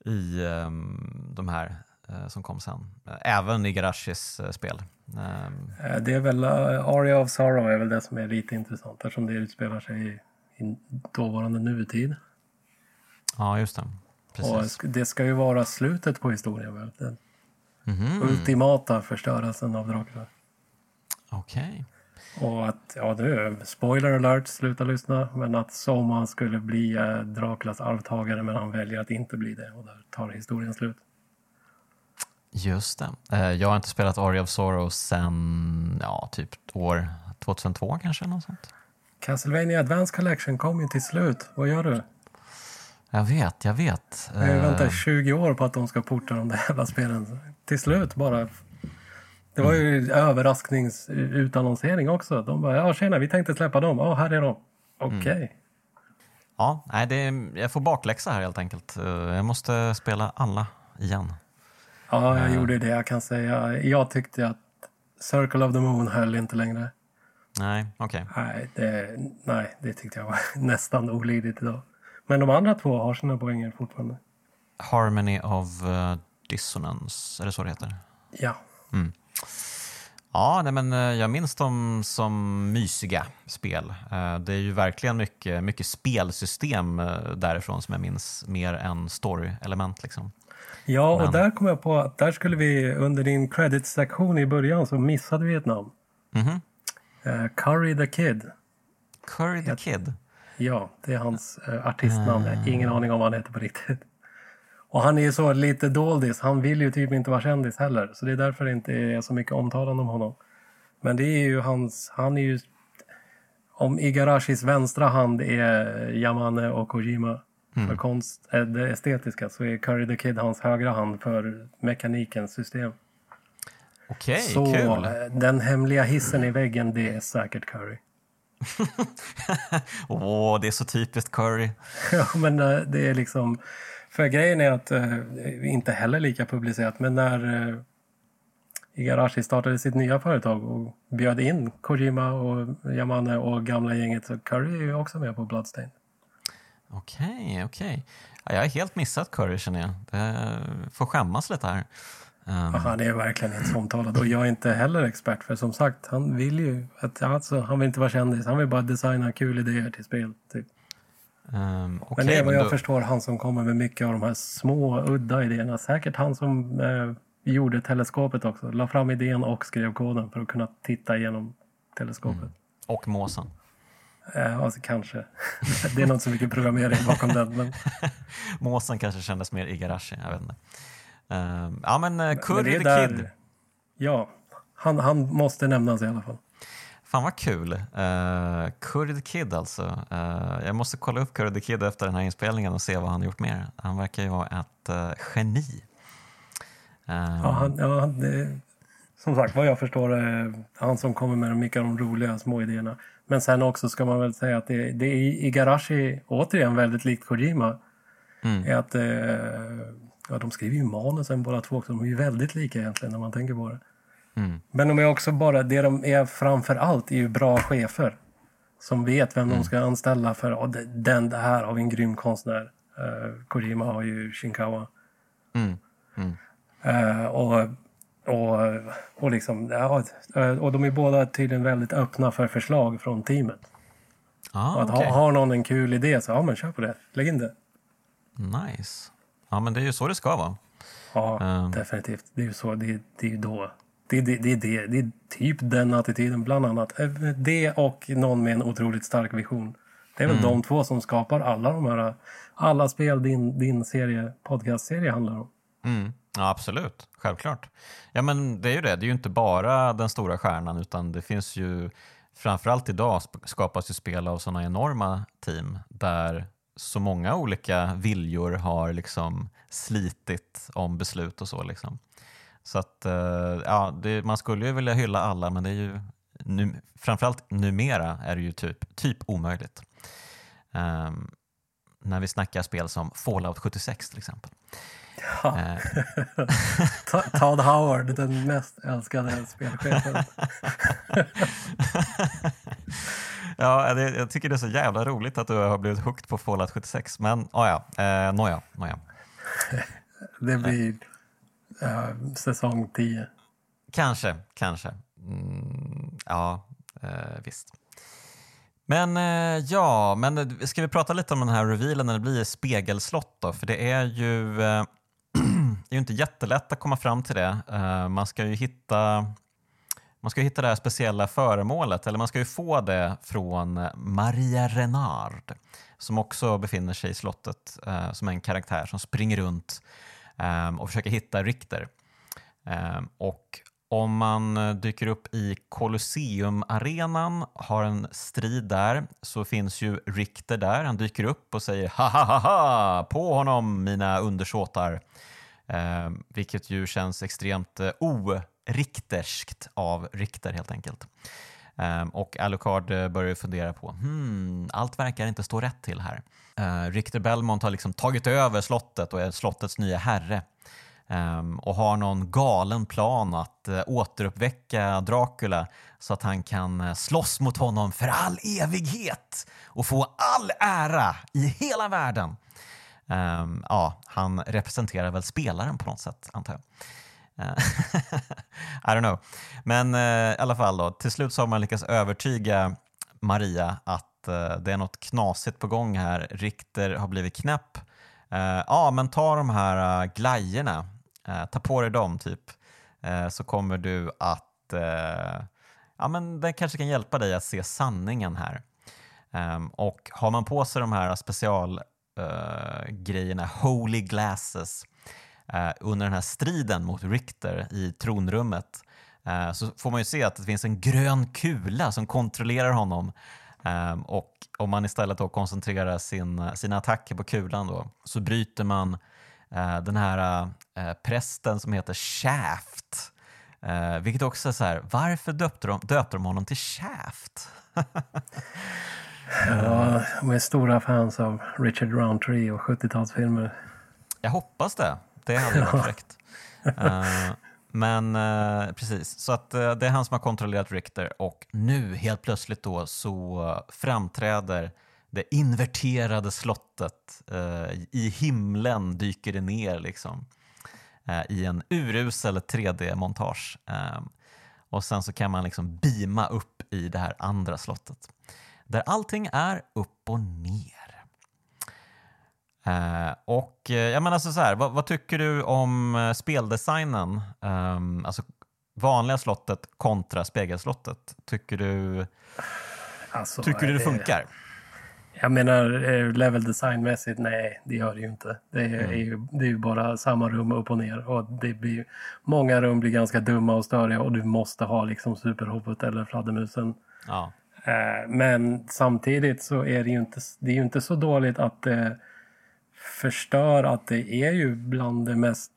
[SPEAKER 1] i um, de här uh, som kom sen. Även i Garashis uh, spel. Um,
[SPEAKER 2] det är väl uh, Aria of Sorrow är väl det som är lite intressant eftersom det utspelar sig i, i dåvarande nutid.
[SPEAKER 1] Ja, just det.
[SPEAKER 2] Precis. Och det ska ju vara slutet på historien väl? Mm. Ultimata förstörelsen av Dracula.
[SPEAKER 1] Okej.
[SPEAKER 2] Okay. Och att, ja nu, spoiler alert, sluta lyssna. Men att Soma skulle bli eh, Draculas arvtagare men han väljer att inte bli det och där tar historien slut.
[SPEAKER 1] Just det. Eh, jag har inte spelat Aria of Sorrow sen ja, typ år 2002 kanske. Något sånt.
[SPEAKER 2] Castlevania Advance Collection kom ju till slut. Vad gör du?
[SPEAKER 1] Jag vet, jag vet.
[SPEAKER 2] Jag har väntat 20 år på att de ska porta de där jävla spelen till slut bara. Det var ju mm. överraskningsutannonsering också. De bara, ja tjena, vi tänkte släppa dem. Ja, här är de. Okej. Okay. Mm.
[SPEAKER 1] Ja, nej, det är, jag får bakläxa här helt enkelt. Eh, jag måste spela alla igen.
[SPEAKER 2] Ja, jag uh. gjorde det. Jag kan säga, jag tyckte att Circle of the Moon höll inte längre.
[SPEAKER 1] Nej, okej.
[SPEAKER 2] Okay. Nej, det, nej, det tyckte jag var nästan olidligt idag. Men de andra två har sina poänger fortfarande.
[SPEAKER 1] Harmony of Dissonance, är det så det heter?
[SPEAKER 2] Ja.
[SPEAKER 1] Mm. Ja, nej, men eh, jag minns dem som mysiga spel. Eh, det är ju verkligen mycket, mycket spelsystem därifrån som jag minns, mer än story-element. Liksom.
[SPEAKER 2] Ja, men... och där kom jag på att där skulle vi under din credit-sektion i början så missade vi ett namn.
[SPEAKER 1] Mm -hmm.
[SPEAKER 2] Curry the Kid.
[SPEAKER 1] Curry the Kid?
[SPEAKER 2] Ja, det är hans uh, artistnamn. Jag har ingen aning om vad han heter på riktigt. Och han är ju så lite doldis. Han vill ju typ inte vara kändis heller. Så det är därför det inte är så mycket omtalande om honom. Men det är ju hans... Han är ju... Om Igarashis vänstra hand är Yamane och Kojima mm. för konst, äh, det estetiska så är Curry the Kid hans högra hand för mekanikens system.
[SPEAKER 1] Okej, okay, kul.
[SPEAKER 2] den hemliga hissen i väggen, det är säkert Curry.
[SPEAKER 1] Åh, oh, det är så typiskt Curry.
[SPEAKER 2] ja, men det är liksom... För grejen är att, inte heller lika publicerat, men när Igarashi startade sitt nya företag och bjöd in Kojima och Yamane och gamla gänget så Curry är ju också med på Bloodstained.
[SPEAKER 1] Okej, okay, okej. Okay. Ja, jag har helt missat Curry känner jag. Det får skämmas lite här.
[SPEAKER 2] Um... Han är verkligen inte så omtalad och jag är inte heller expert för som sagt han vill ju att, alltså, han vill inte vara kändis, han vill bara designa kul idéer till spel. Typ. Um, okay, men det är vad jag då... förstår han som kommer med mycket av de här små udda idéerna. Säkert han som eh, gjorde teleskopet också. La fram idén och skrev koden för att kunna titta igenom teleskopet. Mm.
[SPEAKER 1] Och måsen.
[SPEAKER 2] Eh, alltså, kanske. det är nog så mycket programmering bakom den. Men...
[SPEAKER 1] måsen kanske kändes mer Igarashi, jag vet inte. Uh, ja men uh, Curry the där... Kid.
[SPEAKER 2] Ja, han, han måste nämnas i alla fall.
[SPEAKER 1] Fan vad kul. Uh, the Kid alltså. Uh, jag måste kolla upp the Kid efter den här inspelningen och se vad han gjort mer. Han verkar ju vara ett uh, geni.
[SPEAKER 2] Ja, han, ja, det, som sagt, vad jag förstår är han som kommer med mycket av de roliga små idéerna. Men sen också ska man väl säga att det, det är Igarashi, återigen väldigt likt Kojima, mm. är att ja, de skriver ju manusen båda två också. De är ju väldigt lika egentligen när man tänker på det. Mm. Men de är också bara, det de är framför allt är ju bra chefer. Som vet vem mm. de ska anställa för, oh, den, det här har vi en grym konstnär. Uh, Kojima har ju Shinkawa. Mm. Uh, och, och, och, liksom, ja, eh, och de är båda tydligen väldigt öppna för förslag från teamet. Ah, och att okay. ha, har någon en kul idé så ja men kör på det, lägg in det.
[SPEAKER 1] Nice. Ja men det är ju så det ska vara.
[SPEAKER 2] Ja, um. definitivt. Det är ju så, det, det är ju då. Det, det, det, det, det är typ den attityden bland annat. Det och någon med en otroligt stark vision. Det är väl mm. de två som skapar alla de här, alla spel din, din serie, podcastserie handlar om.
[SPEAKER 1] Mm. Ja, absolut, självklart. Ja, men det är ju det. Det är ju inte bara den stora stjärnan utan det finns ju framförallt idag skapas ju spel av sådana enorma team där så många olika viljor har liksom slitit om beslut och så. Liksom. Så att, eh, ja, det, man skulle ju vilja hylla alla men det är ju nu, framförallt numera är det ju typ, typ omöjligt. Um, när vi snackar spel som Fallout 76 till exempel. Ja. Eh.
[SPEAKER 2] Todd Howard, den mest älskade spelchefen.
[SPEAKER 1] ja, det, jag tycker det är så jävla roligt att du har blivit hooked på Fallout 76. Men oh ja, eh, nåja, nåja.
[SPEAKER 2] det blir eh, säsong 10.
[SPEAKER 1] Kanske, kanske. Mm, ja, eh, visst. Men eh, ja, men eh, ska vi prata lite om den här revealen när det blir spegelslott då? För det är ju eh, det är ju inte jättelätt att komma fram till det. Eh, man ska ju hitta man ska hitta det här speciella föremålet, eller man ska ju få det från Maria Renard som också befinner sig i slottet eh, som en karaktär som springer runt Ehm, och försöker hitta Richter. Ehm, och om man eh, dyker upp i Colosseum-arenan, har en strid där, så finns ju Richter där. Han dyker upp och säger ha ha ha ha på honom mina undersåtar. Eh, vilket ju känns extremt eh, orikterskt av Richter helt enkelt. Ehm, och Alucard eh, börjar fundera på, hmm, allt verkar inte stå rätt till här. Ehm, Richter Belmont har liksom tagit över slottet och är slottets nya herre. Ehm, och har någon galen plan att eh, återuppväcka Dracula så att han kan eh, slåss mot honom för all evighet och få all ära i hela världen. Ja, han representerar väl spelaren på något sätt, antar jag. Eh, I don't know. Men uh, i alla fall, då, till slut så har man lyckats övertyga Maria att uh, det är något knasigt på gång här. Richter har blivit knäpp. Ja, men ta de här uh, glajjorna, ta på dig dem typ, så kommer du att ja, men den kanske kan hjälpa dig att se sanningen här. Um, och har man på sig de här specialgrejerna, uh, Holy Glasses uh, under den här striden mot Richter i tronrummet uh, så får man ju se att det finns en grön kula som kontrollerar honom um, och om man istället då koncentrerar sin, sina attacker på kulan då, så bryter man den här prästen som heter Shaft Eh, vilket också är så här, varför döpte de, döpte de honom till Shaft?
[SPEAKER 2] ja, de är stora fans av Richard Roundtree och 70-talsfilmer.
[SPEAKER 1] Jag hoppas det. Det hade varit fräckt. Uh, men uh, precis, så att uh, det är han som har kontrollerat Richter och nu helt plötsligt då så framträder det inverterade slottet. I himlen dyker det ner liksom i en urusel 3D-montage. Och sen så kan man liksom beama upp i det här andra slottet där allting är upp och ner. Uh, och uh, jag menar alltså så här, vad, vad, tycker du om uh, speldesignen? Um, alltså vanliga slottet kontra spegelslottet. Tycker du, alltså, tycker du det funkar?
[SPEAKER 2] Jag menar level designmässigt, nej det gör det ju inte. Det är, mm. är ju, det är ju bara samma rum upp och ner. Och det blir, många rum blir ganska dumma och störiga och du måste ha liksom superhoppet eller fladdermusen. Ja. Men samtidigt så är det ju inte, det är ju inte så dåligt att det förstör att det är ju bland det mest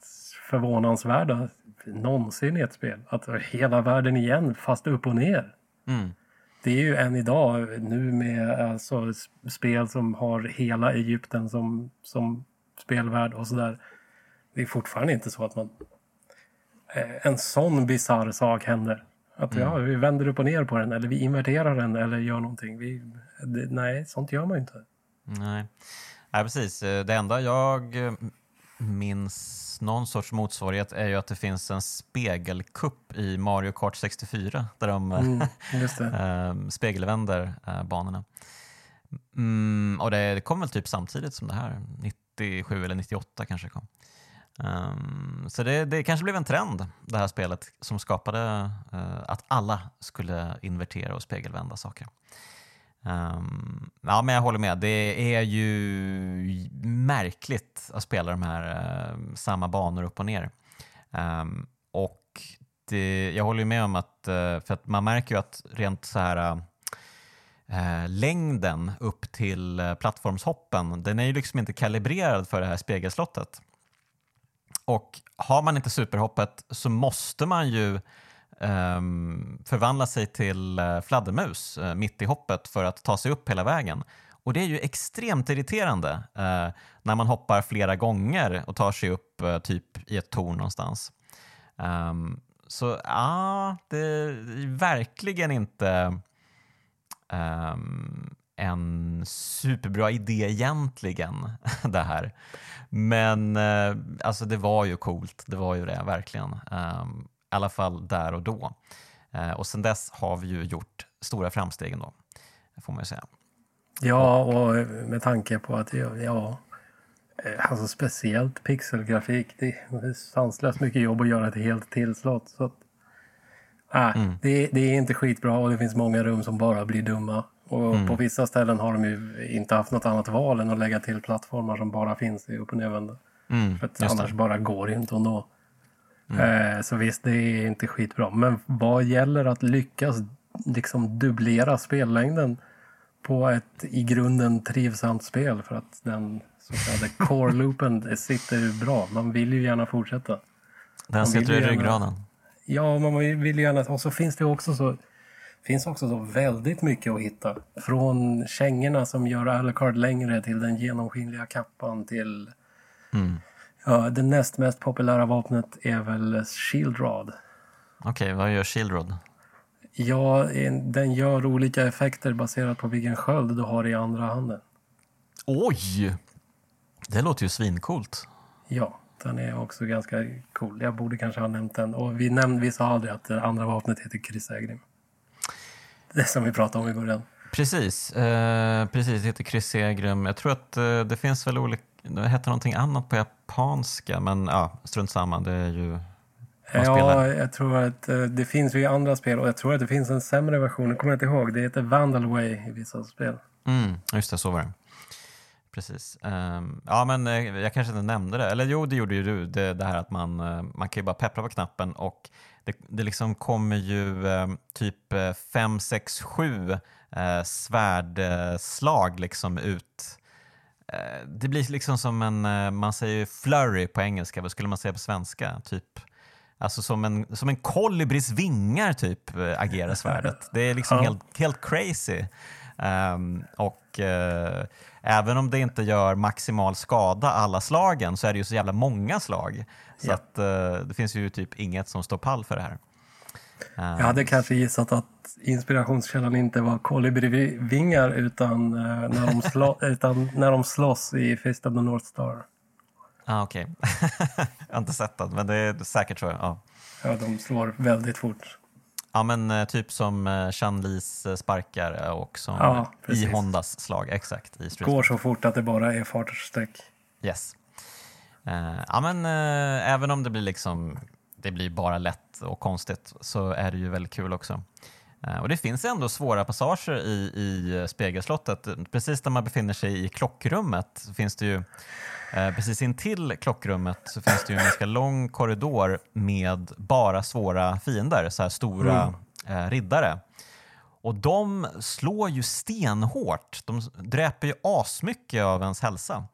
[SPEAKER 2] förvånansvärda någonsin i ett spel. Att hela världen igen, fast upp och ner. Mm. Det är ju än idag, nu med alltså, spel som har hela Egypten som, som spelvärld och sådär. Det är fortfarande inte så att man... Eh, en sån bizarr sak händer. Att mm. ja, vi vänder upp och ner på den eller vi inverterar den eller gör någonting. Vi, det, nej, sånt gör man inte.
[SPEAKER 1] Nej. Nej, precis. Eh, det enda jag eh, minns någon sorts motsvarighet är ju att det finns en spegelkupp i Mario Kart 64 där de mm, äh, spegelvänder banorna. Mm, och det, det kom väl typ samtidigt som det här, 97 eller 98 kanske kom. Um, så det, det kanske blev en trend, det här spelet, som skapade uh, att alla skulle invertera och spegelvända saker. Um, ja, men jag håller med. Det är ju märkligt att spela de här uh, samma banor upp och ner. Um, och det, jag håller med om att, uh, för att man märker ju att rent så här uh, längden upp till plattformshoppen, den är ju liksom inte kalibrerad för det här spegelslottet. Och har man inte superhoppet så måste man ju Ehm, förvandla sig till eh, fladdermus eh, mitt i hoppet för att ta sig upp hela vägen. Och det är ju extremt irriterande eh, när man hoppar flera gånger och tar sig upp typ i ett torn någonstans. Ehm, så ja, det är verkligen inte ehm, en superbra idé egentligen, det här. Men alltså det var ju coolt, det var ju det verkligen. Um, i alla fall där och då. Eh, och sen dess har vi ju gjort stora framsteg ändå, får man ju säga.
[SPEAKER 2] Ja, och med tanke på att ja, eh, alltså speciellt pixelgrafik, det är sanslöst mycket jobb att göra ett helt tillslott. Så att, äh, mm. det, det, är inte skitbra och det finns många rum som bara blir dumma. Och mm. på vissa ställen har de ju inte haft något annat val än att lägga till plattformar som bara finns i upp och nervända. Mm, För att annars det. bara går det inte att nå. Mm. Eh, så visst, det är inte skitbra. Men vad gäller att lyckas liksom dubblera spellängden på ett i grunden trivsamt spel för att den så kallade core-loopen sitter bra. Man vill ju gärna fortsätta.
[SPEAKER 1] Den sitter i ryggraden.
[SPEAKER 2] Ja, man vill gärna... Och så finns det också så finns också så väldigt mycket att hitta. Från kängorna som gör Alucard längre till den genomskinliga kappan till mm. Ja, det näst mest populära vapnet är väl Shield Rod.
[SPEAKER 1] Okej, okay, vad gör Shield Rod?
[SPEAKER 2] Ja, den gör olika effekter baserat på vilken sköld du har i andra handen.
[SPEAKER 1] Oj! Det låter ju svinkult.
[SPEAKER 2] Ja, den är också ganska cool. Jag borde kanske ha nämnt den. Och vi, nämnde, vi sa aldrig att det andra vapnet heter Chrysegrim. Det som vi pratade om i början.
[SPEAKER 1] Precis, eh, precis det heter Chrysegrim. Jag tror att eh, det finns väl olika det heter någonting annat på japanska, men ja, strunt samma. Det är ju...
[SPEAKER 2] Ja, jag tror att uh, det finns ju andra spel och jag tror att det finns en sämre version. Jag kommer inte ihåg. Det heter Vandalway i vissa spel.
[SPEAKER 1] Mm, just det, så var det. Precis. Um, ja, men uh, jag kanske inte nämnde det. Eller jo, det gjorde ju du. Det, det här att man, uh, man kan ju bara peppra på knappen och det, det liksom kommer ju typ 5, 6, 7 svärdslag liksom ut Eh, det blir liksom som en, eh, man säger flurry på engelska, vad skulle man säga på svenska? Typ Alltså som en, som en kolibris vingar typ äh, agerar svärdet. Det är liksom ja. helt, helt crazy. Um, och uh, även om det inte gör maximal skada alla slagen så är det ju så jävla många slag. Så ja. att uh, det finns ju typ inget som står pall för det här.
[SPEAKER 2] Jag hade kanske gissat att inspirationskällan inte var kolibrivingar utan, uh, när de slå, utan när de slåss i Fist of the North Star.
[SPEAKER 1] Ah, Okej, okay. jag har inte sett den men det är säkert så. Ja,
[SPEAKER 2] ja de slår väldigt fort.
[SPEAKER 1] Ja, men eh, typ som uh, Chan-Lis uh, sparkar och som ja, i Hondas slag. Exakt. I
[SPEAKER 2] Street Går så fort att det bara är fartsträck.
[SPEAKER 1] Yes. Uh, ja, men även om det blir liksom det blir bara lätt och konstigt så är det ju väldigt kul också. Och det finns ändå svåra passager i, i spegelslottet. Precis där man befinner sig i klockrummet så finns det ju Eh, precis intill klockrummet så finns det ju en ganska lång korridor med bara svåra fiender, så här stora mm. eh, riddare. Och de slår ju stenhårt. De dräper ju asmycket av ens hälsa.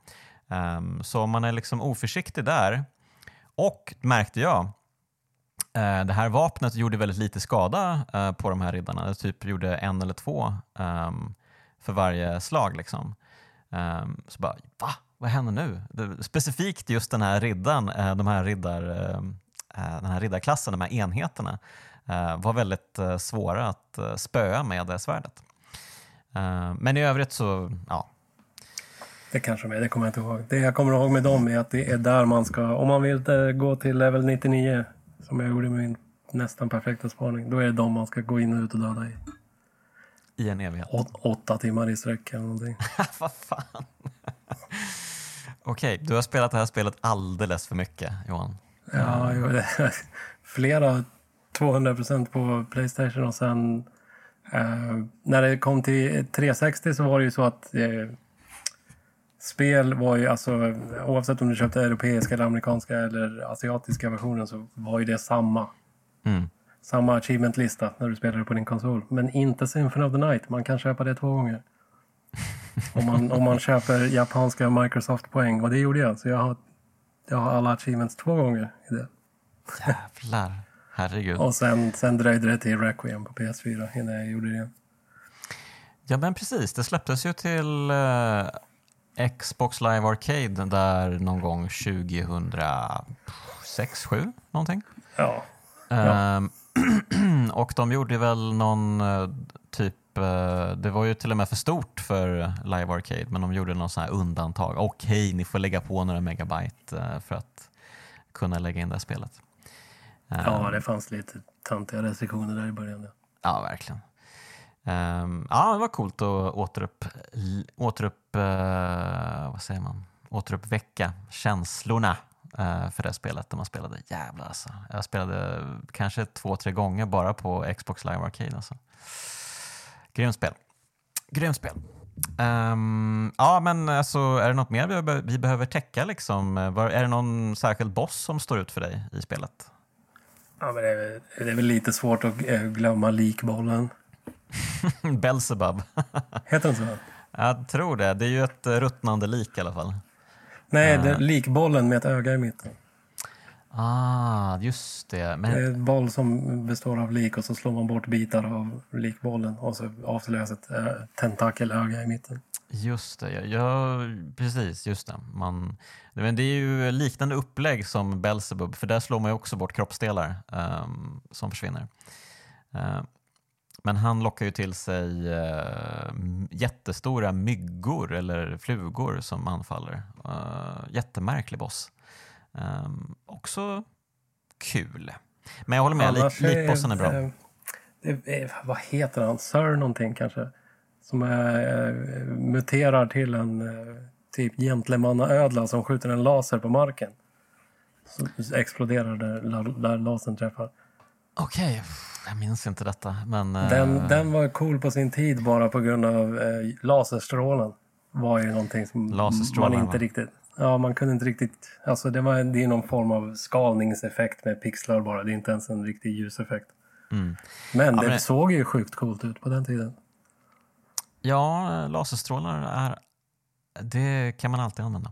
[SPEAKER 1] Um, så om man är liksom oförsiktig där, och märkte jag, Eh, det här vapnet gjorde väldigt lite skada eh, på de här riddarna. Det typ gjorde en eller två ehm, för varje slag. Liksom. Ehm, så bara, va? vad händer nu? Det, specifikt just den här riddaren, eh, de här riddar, ehm, eh, den här riddarklassen, de här enheterna eh, var väldigt svåra att spöa med det svärdet. Men i övrigt så, ja.
[SPEAKER 2] Det kanske de är, det kommer jag inte ihåg. Det jag kommer ihåg med dem är att det är där man ska, om man vill gå till level 99, som jag gjorde med min nästan perfekta spaning, då är det de man ska gå in och ut och döda i.
[SPEAKER 1] I en evighet?
[SPEAKER 2] Å, åtta timmar i sträck eller någonting.
[SPEAKER 1] Vad fan? Okej, du har spelat det här spelet alldeles för mycket, Johan.
[SPEAKER 2] Ja, flera 200 procent på Playstation och sen eh, när det kom till 360 så var det ju så att eh, spel var ju alltså oavsett om du köpte europeiska eller amerikanska eller asiatiska versionen så var ju det samma. Mm. Samma achievement-lista när du spelade på din konsol. Men inte Symphony of the Night. Man kan köpa det två gånger. Om man, om man köper japanska Microsoft-poäng. Och det gjorde jag. Så jag har, jag har alla achievements två gånger i det.
[SPEAKER 1] Jävlar. Herregud.
[SPEAKER 2] och sen, sen dröjde det till Requiem på PS4 innan jag gjorde det.
[SPEAKER 1] Ja men precis, det släpptes ju till uh, Xbox Live Arcade där någon gång 2006, 7 någonting.
[SPEAKER 2] Ja.
[SPEAKER 1] Uh, och de gjorde väl någon uh, typ Eh, det var ju till och med för stort för Live Arcade men de gjorde någon sån här undantag. Okej, ni får lägga på några megabyte eh, för att kunna lägga in det här spelet.
[SPEAKER 2] Ja, eh, det fanns lite töntiga restriktioner där i början.
[SPEAKER 1] Ja, verkligen. Um, ja, det var coolt att återupp, återupp, uh, vad säger man? återuppväcka känslorna uh, för det spelet när man spelade. Jävlar alltså. Jag spelade kanske två, tre gånger bara på Xbox Live Arcade. Alltså. Grymt spel. Grymt spel. Um, ja, men alltså, är det något mer vi, vi behöver täcka? Liksom? Var, är det någon särskild boss som står ut för dig i spelet?
[SPEAKER 2] Ja, men det, är, det är väl lite svårt att eh, glömma likbollen.
[SPEAKER 1] Belzebub.
[SPEAKER 2] Heter den så?
[SPEAKER 1] Jag tror det. Det är ju ett ruttnande lik i alla fall.
[SPEAKER 2] Nej, uh. det är likbollen med ett öga i mitten.
[SPEAKER 1] Ah, just det.
[SPEAKER 2] Men... Det är en boll som består av lik och så slår man bort bitar av likbollen och så avslöjas ett äh, tentakelöga i mitten.
[SPEAKER 1] Just det, ja, ja precis. Just det. Man, men det är ju liknande upplägg som Belzebub för där slår man ju också bort kroppsdelar um, som försvinner. Uh, men han lockar ju till sig uh, jättestora myggor eller flugor som anfaller. Uh, jättemärklig boss. Um, också kul. Men jag håller med, Annars likbossen är bra. Är,
[SPEAKER 2] är, vad heter han? Sir någonting kanske? Som är, muterar till en eh, typ gentlemannaödla som skjuter en laser på marken. Så exploderar där, där lasern träffar.
[SPEAKER 1] Okej, okay. jag minns inte detta. Men,
[SPEAKER 2] den, uh... den var cool på sin tid bara på grund av uh, laserstrålen. var ju någonting som man inte riktigt... Ja, man kunde inte riktigt... Alltså det, var, det är någon form av skalningseffekt med pixlar bara. Det är inte ens en riktig ljuseffekt. Mm. Men ja, det men... såg ju sjukt coolt ut på den tiden.
[SPEAKER 1] Ja, laserstrålar är... Det kan man alltid använda.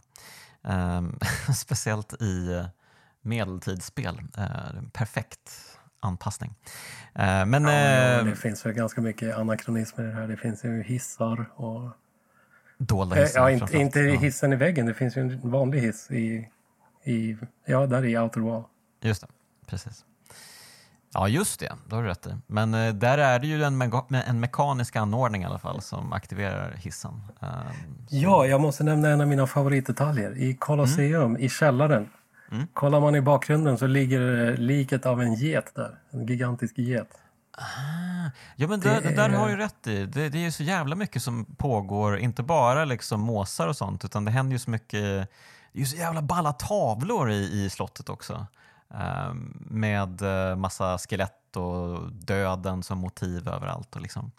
[SPEAKER 1] Um, speciellt i medeltidsspel. Eh, perfekt anpassning. Eh, men,
[SPEAKER 2] ja,
[SPEAKER 1] eh,
[SPEAKER 2] det finns väl ganska mycket anakronismer i det här. Det finns ju hissar och...
[SPEAKER 1] Dolda hissar.
[SPEAKER 2] Ja, inte, inte hissen i väggen. Det finns ju en vanlig hiss i, i ja, där i outer wall.
[SPEAKER 1] Just det, precis. Ja, just det. Det har du rätt i. Men eh, där är det ju en, me en mekanisk anordning i alla fall som aktiverar hissen. Um,
[SPEAKER 2] ja, jag måste nämna en av mina favoritdetaljer. I Colosseum, mm. i källaren, mm. kollar man i bakgrunden så ligger liket av en get där. En gigantisk get.
[SPEAKER 1] Ah, ja, men det, där, där har du rätt i. Det, det är så jävla mycket som pågår, inte bara liksom måsar och sånt, utan det händer ju så mycket det är ju så jävla balla tavlor i, i slottet också. Ehm, med eh, massa skelett och döden som motiv överallt. Och liksom.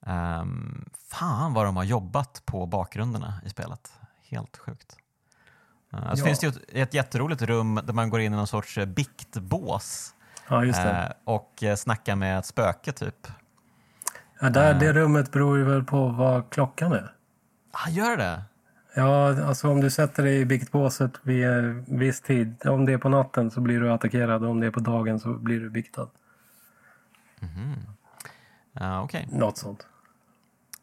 [SPEAKER 1] Um, fan vad de har jobbat på bakgrunderna i spelet. Helt sjukt. Uh, ja. Så finns det ett, ett jätteroligt rum där man går in i någon sorts eh, biktbås
[SPEAKER 2] ja, uh,
[SPEAKER 1] och snackar med ett spöke typ.
[SPEAKER 2] Ja, där, uh, det rummet beror ju väl på vad klockan är.
[SPEAKER 1] Ah, gör det?
[SPEAKER 2] Ja, alltså om du sätter dig i biktbåset vid en viss tid. Om det är på natten så blir du attackerad och om det är på dagen så blir du biktad.
[SPEAKER 1] Mm. Ja, okay.
[SPEAKER 2] Något sånt.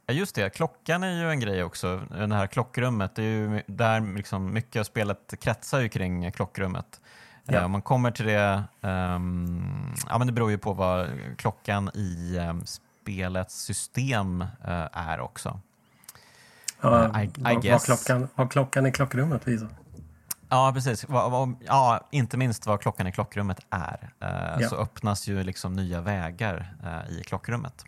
[SPEAKER 1] Ja, just det. Klockan är ju en grej också. Det här klockrummet, det är ju där liksom mycket av spelet kretsar ju kring klockrummet. Ja. Eh, om man kommer till det, um, ja men det beror ju på vad klockan i um, spelets system uh, är också.
[SPEAKER 2] Ja, uh, I, I vad, vad, klockan, vad klockan i klockrummet visar.
[SPEAKER 1] Ja, precis. Ja, inte minst vad klockan i klockrummet är. Uh, ja. Så öppnas ju liksom nya vägar i klockrummet.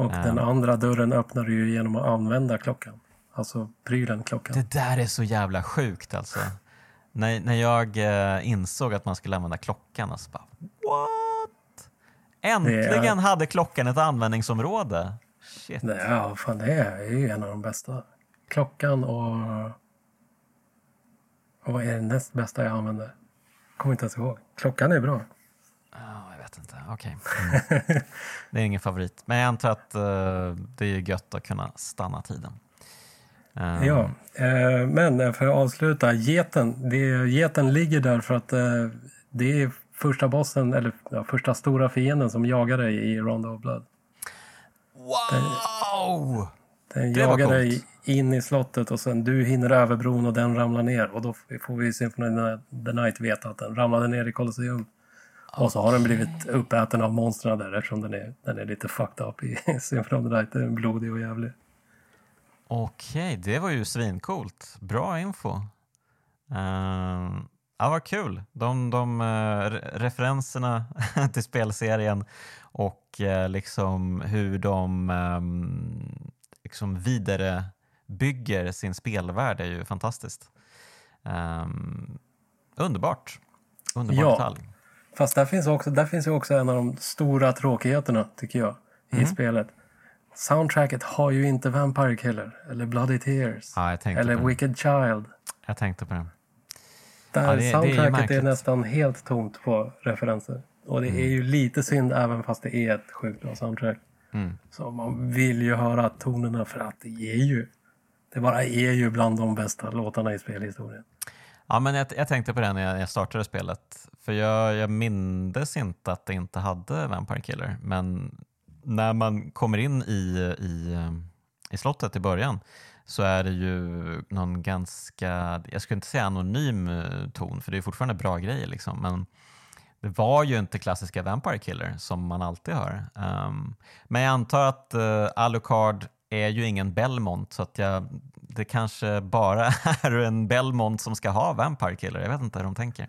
[SPEAKER 2] Och den andra dörren öppnar du ju genom att använda klockan. Alltså prylen klockan.
[SPEAKER 1] Det där är så jävla sjukt alltså. när, när jag insåg att man skulle använda klockan, alltså bara what? Äntligen är... hade klockan ett användningsområde. Shit.
[SPEAKER 2] Det, ja, fan det är ju en av de bästa klockan och... Och vad är det näst bästa jag använder? Kommer inte ens ihåg. Klockan är bra.
[SPEAKER 1] Oh, jag vet inte. Okej. Okay. Mm. det är ingen favorit. Men jag antar att uh, det är gött att kunna stanna tiden.
[SPEAKER 2] Um. Ja, uh, men för att avsluta. Geten, det, geten ligger där för att uh, det är första bossen, eller ja, första stora fienden som jagar dig i Rondo of Blood.
[SPEAKER 1] Wow!
[SPEAKER 2] Den, den jagar dig in i slottet och sen du hinner över bron och den ramlar ner. Och då får vi i Symphony the Night veta att den ramlade ner i Colosseum. Och så har den blivit uppäten av monstren där eftersom den är, den är lite fucked up i Symphony the Night. Den är blodig och jävlig.
[SPEAKER 1] Okej, det var ju svincoolt. Bra info. Uh, ja, vad kul. De, de uh, referenserna till spelserien och uh, liksom hur de um, liksom vidare bygger sin spelvärld är ju fantastiskt. Um, underbart. Underbar ja, detalj.
[SPEAKER 2] Fast där finns, också, där finns ju också en av de stora tråkigheterna, tycker jag, i mm. spelet. Soundtracket har ju inte Vampire Killer, eller Bloody Tears,
[SPEAKER 1] ja,
[SPEAKER 2] eller Wicked Child.
[SPEAKER 1] Jag tänkte på det.
[SPEAKER 2] Där ja, det, soundtracket det är, är, nästan helt tomt på referenser. Och det mm. är ju lite synd även fast det är ett sjukt bra soundtrack. Mm. Så man vill ju höra tonerna för att det är ju det bara är ju bland de bästa låtarna i spelhistorien.
[SPEAKER 1] Ja, men jag, jag tänkte på det när jag, startade spelet. För jag, jag mindes inte att det inte hade Vampire Killer. Men när man kommer in i, i, i slottet i början så är det ju någon ganska, jag skulle inte säga anonym eh, ton, för det är fortfarande bra grejer. Liksom, men det var ju inte klassiska Vampire Killer som man alltid hör. Um, men jag antar att uh, Alucard är ju ingen Belmont så att jag, det kanske bara är en Belmont som ska ha Vampire Killer. Jag vet inte hur de tänker.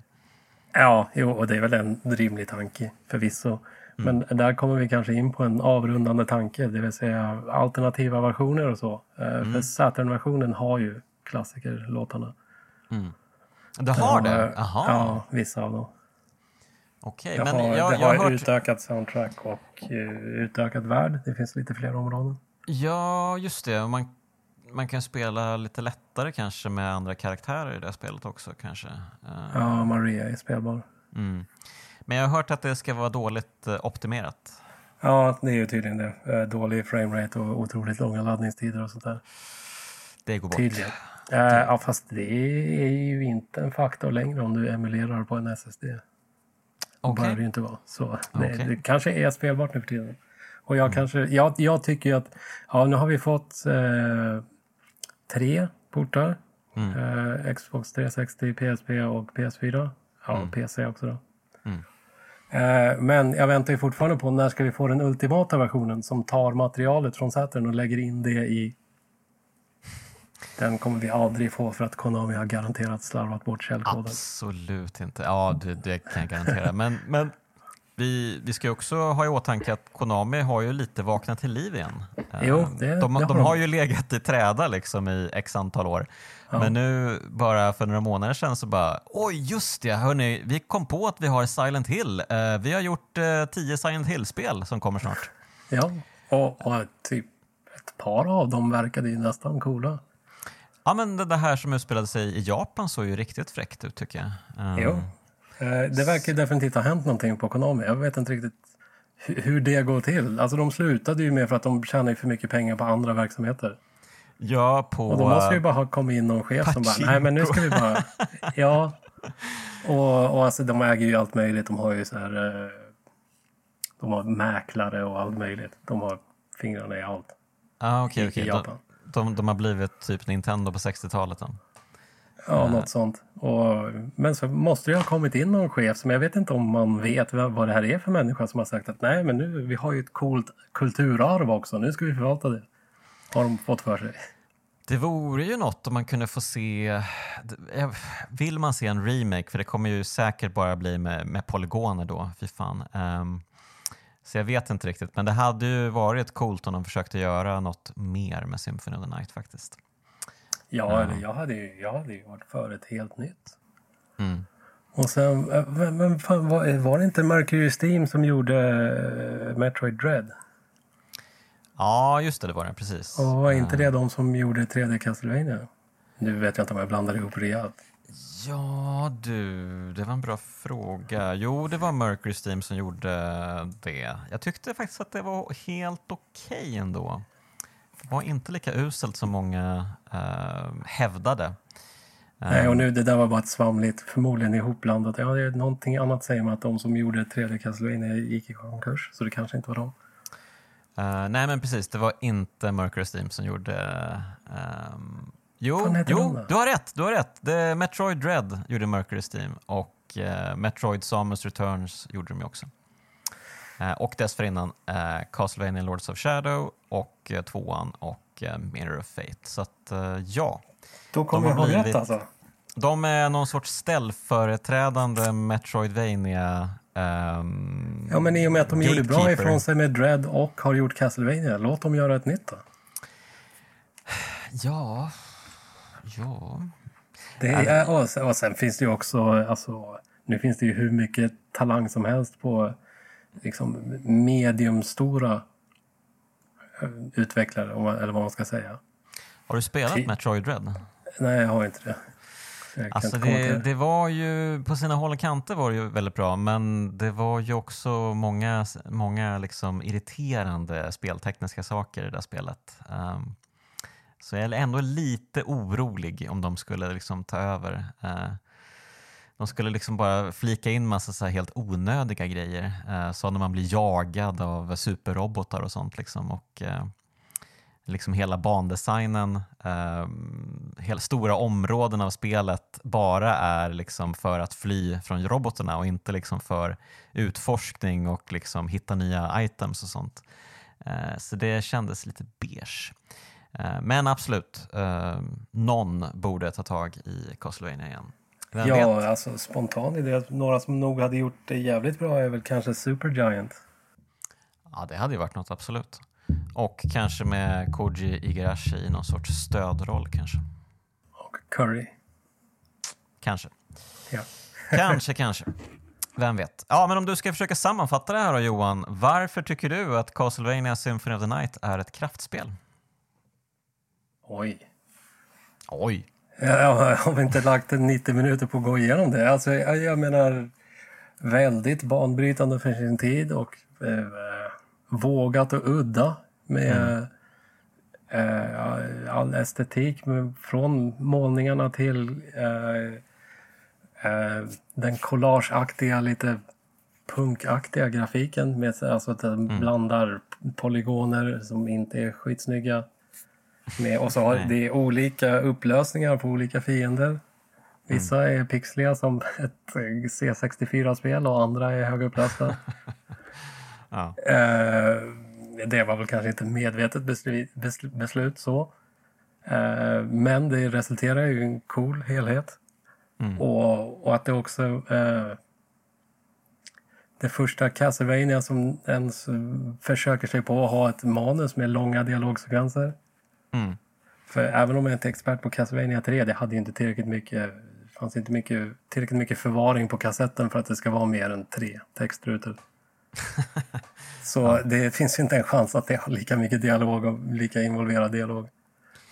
[SPEAKER 2] Ja, jo, och det är väl en rimlig tanke förvisso. Mm. Men där kommer vi kanske in på en avrundande tanke, det vill säga alternativa versioner och så. Eh, mm. För Saturn-versionen har ju klassikerlåtarna.
[SPEAKER 1] Mm. Det har det? Aha.
[SPEAKER 2] Ja, vissa av dem.
[SPEAKER 1] Okej,
[SPEAKER 2] okay, men har, jag, det jag har hört... utökat soundtrack och uh, utökad värld. Det finns lite fler områden.
[SPEAKER 1] Ja, just det. Man, man kan spela lite lättare kanske med andra karaktärer i det spelet också kanske.
[SPEAKER 2] Uh, ja, Maria är spelbar.
[SPEAKER 1] Mm. Men jag har hört att det ska vara dåligt uh, optimerat.
[SPEAKER 2] Ja, det är ju tydligen det. Uh, dålig framerate och otroligt långa laddningstider och sånt där.
[SPEAKER 1] Det går bort.
[SPEAKER 2] Tydligen. Eh, ja, fast det är ju inte en faktor längre om du emulerar på en SSD. Okay. Det ju inte vara. Så det, okay. det, kanske är spelbart nu för tiden. Och jag, mm. kanske, jag, jag tycker att ja, nu har vi fått eh, tre portar. Mm. Eh, Xbox 360, PSP och PS4. Ja, mm. PC också då. Mm. Eh, men jag väntar ju fortfarande på när ska vi få den ultimata versionen som tar materialet från Saturn och lägger in det i den kommer vi aldrig få för att Konami har garanterat slarvat bort källkoden.
[SPEAKER 1] Absolut inte. Ja, det, det kan jag garantera. Men, men vi, vi ska också ha i åtanke att Konami har ju lite vaknat till liv igen.
[SPEAKER 2] Jo, eh, det,
[SPEAKER 1] de, det har de har ju legat i träda liksom i x antal år. Ja. Men nu bara för några månader sedan så bara, oj just det, hörni, vi kom på att vi har Silent Hill. Uh, vi har gjort uh, tio Silent Hill-spel som kommer snart.
[SPEAKER 2] Ja, och, och, typ ett par av dem verkade ju nästan coola.
[SPEAKER 1] Ja, men det här som utspelade sig i Japan såg ju riktigt fräckt ut tycker jag.
[SPEAKER 2] Jo, det verkar definitivt ha hänt någonting på Konami. Jag vet inte riktigt hur det går till. Alltså de slutade ju med för att de tjänar för mycket pengar på andra verksamheter.
[SPEAKER 1] Ja, på...
[SPEAKER 2] Och då måste ju bara ha kommit in någon chef Pachinko. som bara, nej men nu ska vi bara... ja. Och, och alltså de äger ju allt möjligt. De har ju så här... Eh, de har mäklare och allt möjligt. De har fingrarna i allt.
[SPEAKER 1] Ah, okay, okay. I Japan. De, de, de, har blivit typ Nintendo på 60-talet då?
[SPEAKER 2] Ja, uh. något sånt. Och, men så måste det ha kommit in någon chef som jag vet inte om man vet vad det här är för människa som har sagt att nej men nu, vi har ju ett coolt kulturarv också, nu ska vi förvalta det har de fått för sig.
[SPEAKER 1] Det vore ju något om man kunde få se... Vill man se en remake, för det kommer ju säkert bara bli med, med polygoner då, fy fan. Um, så jag vet inte riktigt, men det hade ju varit coolt om de försökte göra något mer med Symphony of the Night faktiskt.
[SPEAKER 2] Ja, uh. jag, hade ju, jag hade ju varit för ett helt nytt. Mm. Och sen, eh, men, fan, var, var det inte Mercury Steam som gjorde uh, Metroid Dread?
[SPEAKER 1] Ja, just det, det var det. Precis.
[SPEAKER 2] Och var inte det de som gjorde 3D Castlevania? Nu vet jag inte om jag blandar ihop rejält.
[SPEAKER 1] Ja du, det var en bra fråga. Jo, det var Mercury Steam som gjorde det. Jag tyckte faktiskt att det var helt okej okay ändå. Var inte lika uselt som många uh, hävdade.
[SPEAKER 2] Nej, och nu det där var bara ett svamligt, förmodligen ihopblandat. Ja, det är någonting annat säger man att de som gjorde 3D Castlevania gick i konkurs, så det kanske inte var de.
[SPEAKER 1] Uh, nej men precis, det var inte Mercury Steam som gjorde... Um, jo, jo du har rätt! Du har rätt. Det, Metroid Dread gjorde Mercury Steam och uh, Metroid Samus Returns gjorde de också. Uh, och dessförinnan uh, Castlevania Lords of Shadow och uh, tvåan och Mirror of Fate. Så att ja.
[SPEAKER 2] Då kommer jag blivit, rätt alltså?
[SPEAKER 1] De är någon sorts ställföreträdande Metroidvania Um,
[SPEAKER 2] ja, men i och med att de gjorde bra ifrån sig med Dread och har gjort Castlevania, låt dem göra ett nytt då.
[SPEAKER 1] Ja, ja.
[SPEAKER 2] Det är, och, sen, och sen finns det ju också, alltså, nu finns det ju hur mycket talang som helst på liksom, mediumstora eh, utvecklare, eller vad man ska säga.
[SPEAKER 1] Har du spelat Metroid Dread?
[SPEAKER 2] Nej, jag har inte det.
[SPEAKER 1] Alltså det, det, var ju, på sina håll och kanter var det ju väldigt bra, men det var ju också många, många liksom irriterande speltekniska saker i det där spelet. Um, så jag är ändå lite orolig om de skulle liksom ta över. Uh, de skulle liksom bara flika in massa så helt onödiga grejer. Eh, så när man blir jagad av superrobotar och sånt. Liksom. Och, eh, liksom hela bandesignen, eh, hela stora områden av spelet bara är liksom för att fly från robotarna och inte liksom för utforskning och liksom hitta nya items och sånt. Eh, så det kändes lite beige. Eh, men absolut, eh, någon borde ta tag i Castlevania igen.
[SPEAKER 2] Vem ja, vet? alltså spontan idé. Några som nog hade gjort det jävligt bra är väl kanske Supergiant.
[SPEAKER 1] Ja, det hade ju varit något, absolut. Och kanske med Koji Igarashi i någon sorts stödroll kanske.
[SPEAKER 2] Och Curry.
[SPEAKER 1] Kanske.
[SPEAKER 2] Ja.
[SPEAKER 1] kanske, kanske. Vem vet? Ja, men om du ska försöka sammanfatta det här då Johan. Varför tycker du att Castlevania Symphony of the Night är ett kraftspel?
[SPEAKER 2] Oj.
[SPEAKER 1] Oj.
[SPEAKER 2] Jag har inte lagt 90 minuter på att gå igenom det. Alltså, jag, jag menar, väldigt banbrytande för sin tid och eh, vågat och udda med mm. eh, all estetik från målningarna till eh, eh, den collageaktiga, lite punkaktiga grafiken. Med, alltså att den mm. blandar polygoner som inte är skitsnygga. Med, och så har det är olika upplösningar på olika fiender. Vissa mm. är pixliga som ett C64-spel och andra är högupplösta. ja. eh, det var väl kanske inte medvetet beslut, beslut så. Eh, men det resulterar i en cool helhet. Mm. Och, och, att det också... Eh, det första Castlevania som ens försöker sig på att ha ett manus med långa dialogsekvenser. Mm. För även om jag inte är expert på Castlevania 3, det hade ju inte tillräckligt mycket fanns inte mycket, tillräckligt mycket förvaring på kassetten för att det ska vara mer än tre textrutor. Så ja. det finns inte en chans att det har lika mycket dialog och lika involverad dialog.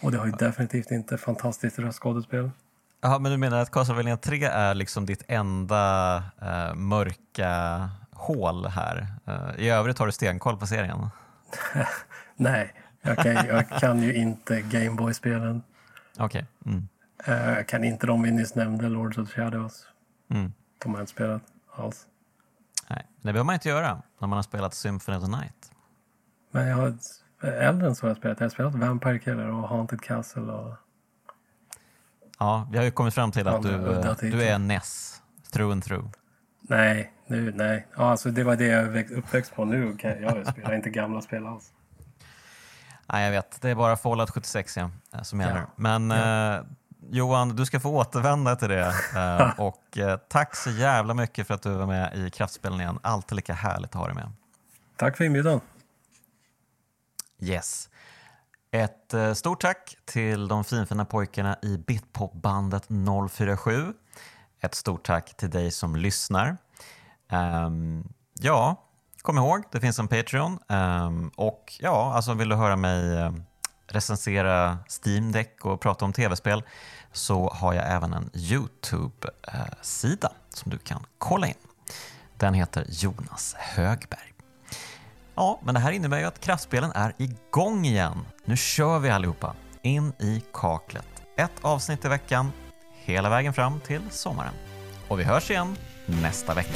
[SPEAKER 2] Och det har ju definitivt inte fantastiskt röstskådespel.
[SPEAKER 1] Jaha, men du menar att Castlevania 3 är liksom ditt enda uh, mörka hål här? Uh, I övrigt har du stenkoll på serien?
[SPEAKER 2] Nej, jag kan, jag kan ju inte Gameboy-spelen.
[SPEAKER 1] Okej. Okay. Mm.
[SPEAKER 2] Uh, jag kan inte de vi nyss nämnde, Lords of Shadows. Mm. De har jag inte spelat alls.
[SPEAKER 1] Nej, det behöver man inte göra när man har spelat Symphony of the Night.
[SPEAKER 2] Men jag har äldre än så har jag spelat. Jag har spelat Vampire Killer och Haunted Castle. Och...
[SPEAKER 1] Ja, vi har ju kommit fram till att du, du är NES, through and through.
[SPEAKER 2] Nej, nu, nej. Ja, alltså det var det jag är uppväxt på nu. Okay, jag spelar inte gamla spel alls.
[SPEAKER 1] Nej, jag vet. Det är bara Fallout 76 ja, som gäller. Ja. Men ja. Eh, Johan, du ska få återvända till det. Eh, och eh, tack så jävla mycket för att du var med i Kraftspelen igen. Alltid lika härligt att ha dig med.
[SPEAKER 2] Tack för inbjudan.
[SPEAKER 1] Yes. Ett eh, stort tack till de finfina pojkarna i Bitpopbandet 047. Ett stort tack till dig som lyssnar. Um, ja, kom ihåg, det finns en Patreon. Ehm, och ja, alltså vill du höra mig eh, recensera Steam Deck och prata om tv-spel så har jag även en Youtube-sida som du kan kolla in. Den heter Jonas Högberg. Ja, men det här innebär ju att kraftspelen är igång igen. Nu kör vi allihopa in i kaklet. Ett avsnitt i veckan, hela vägen fram till sommaren. Och vi hörs igen nästa vecka.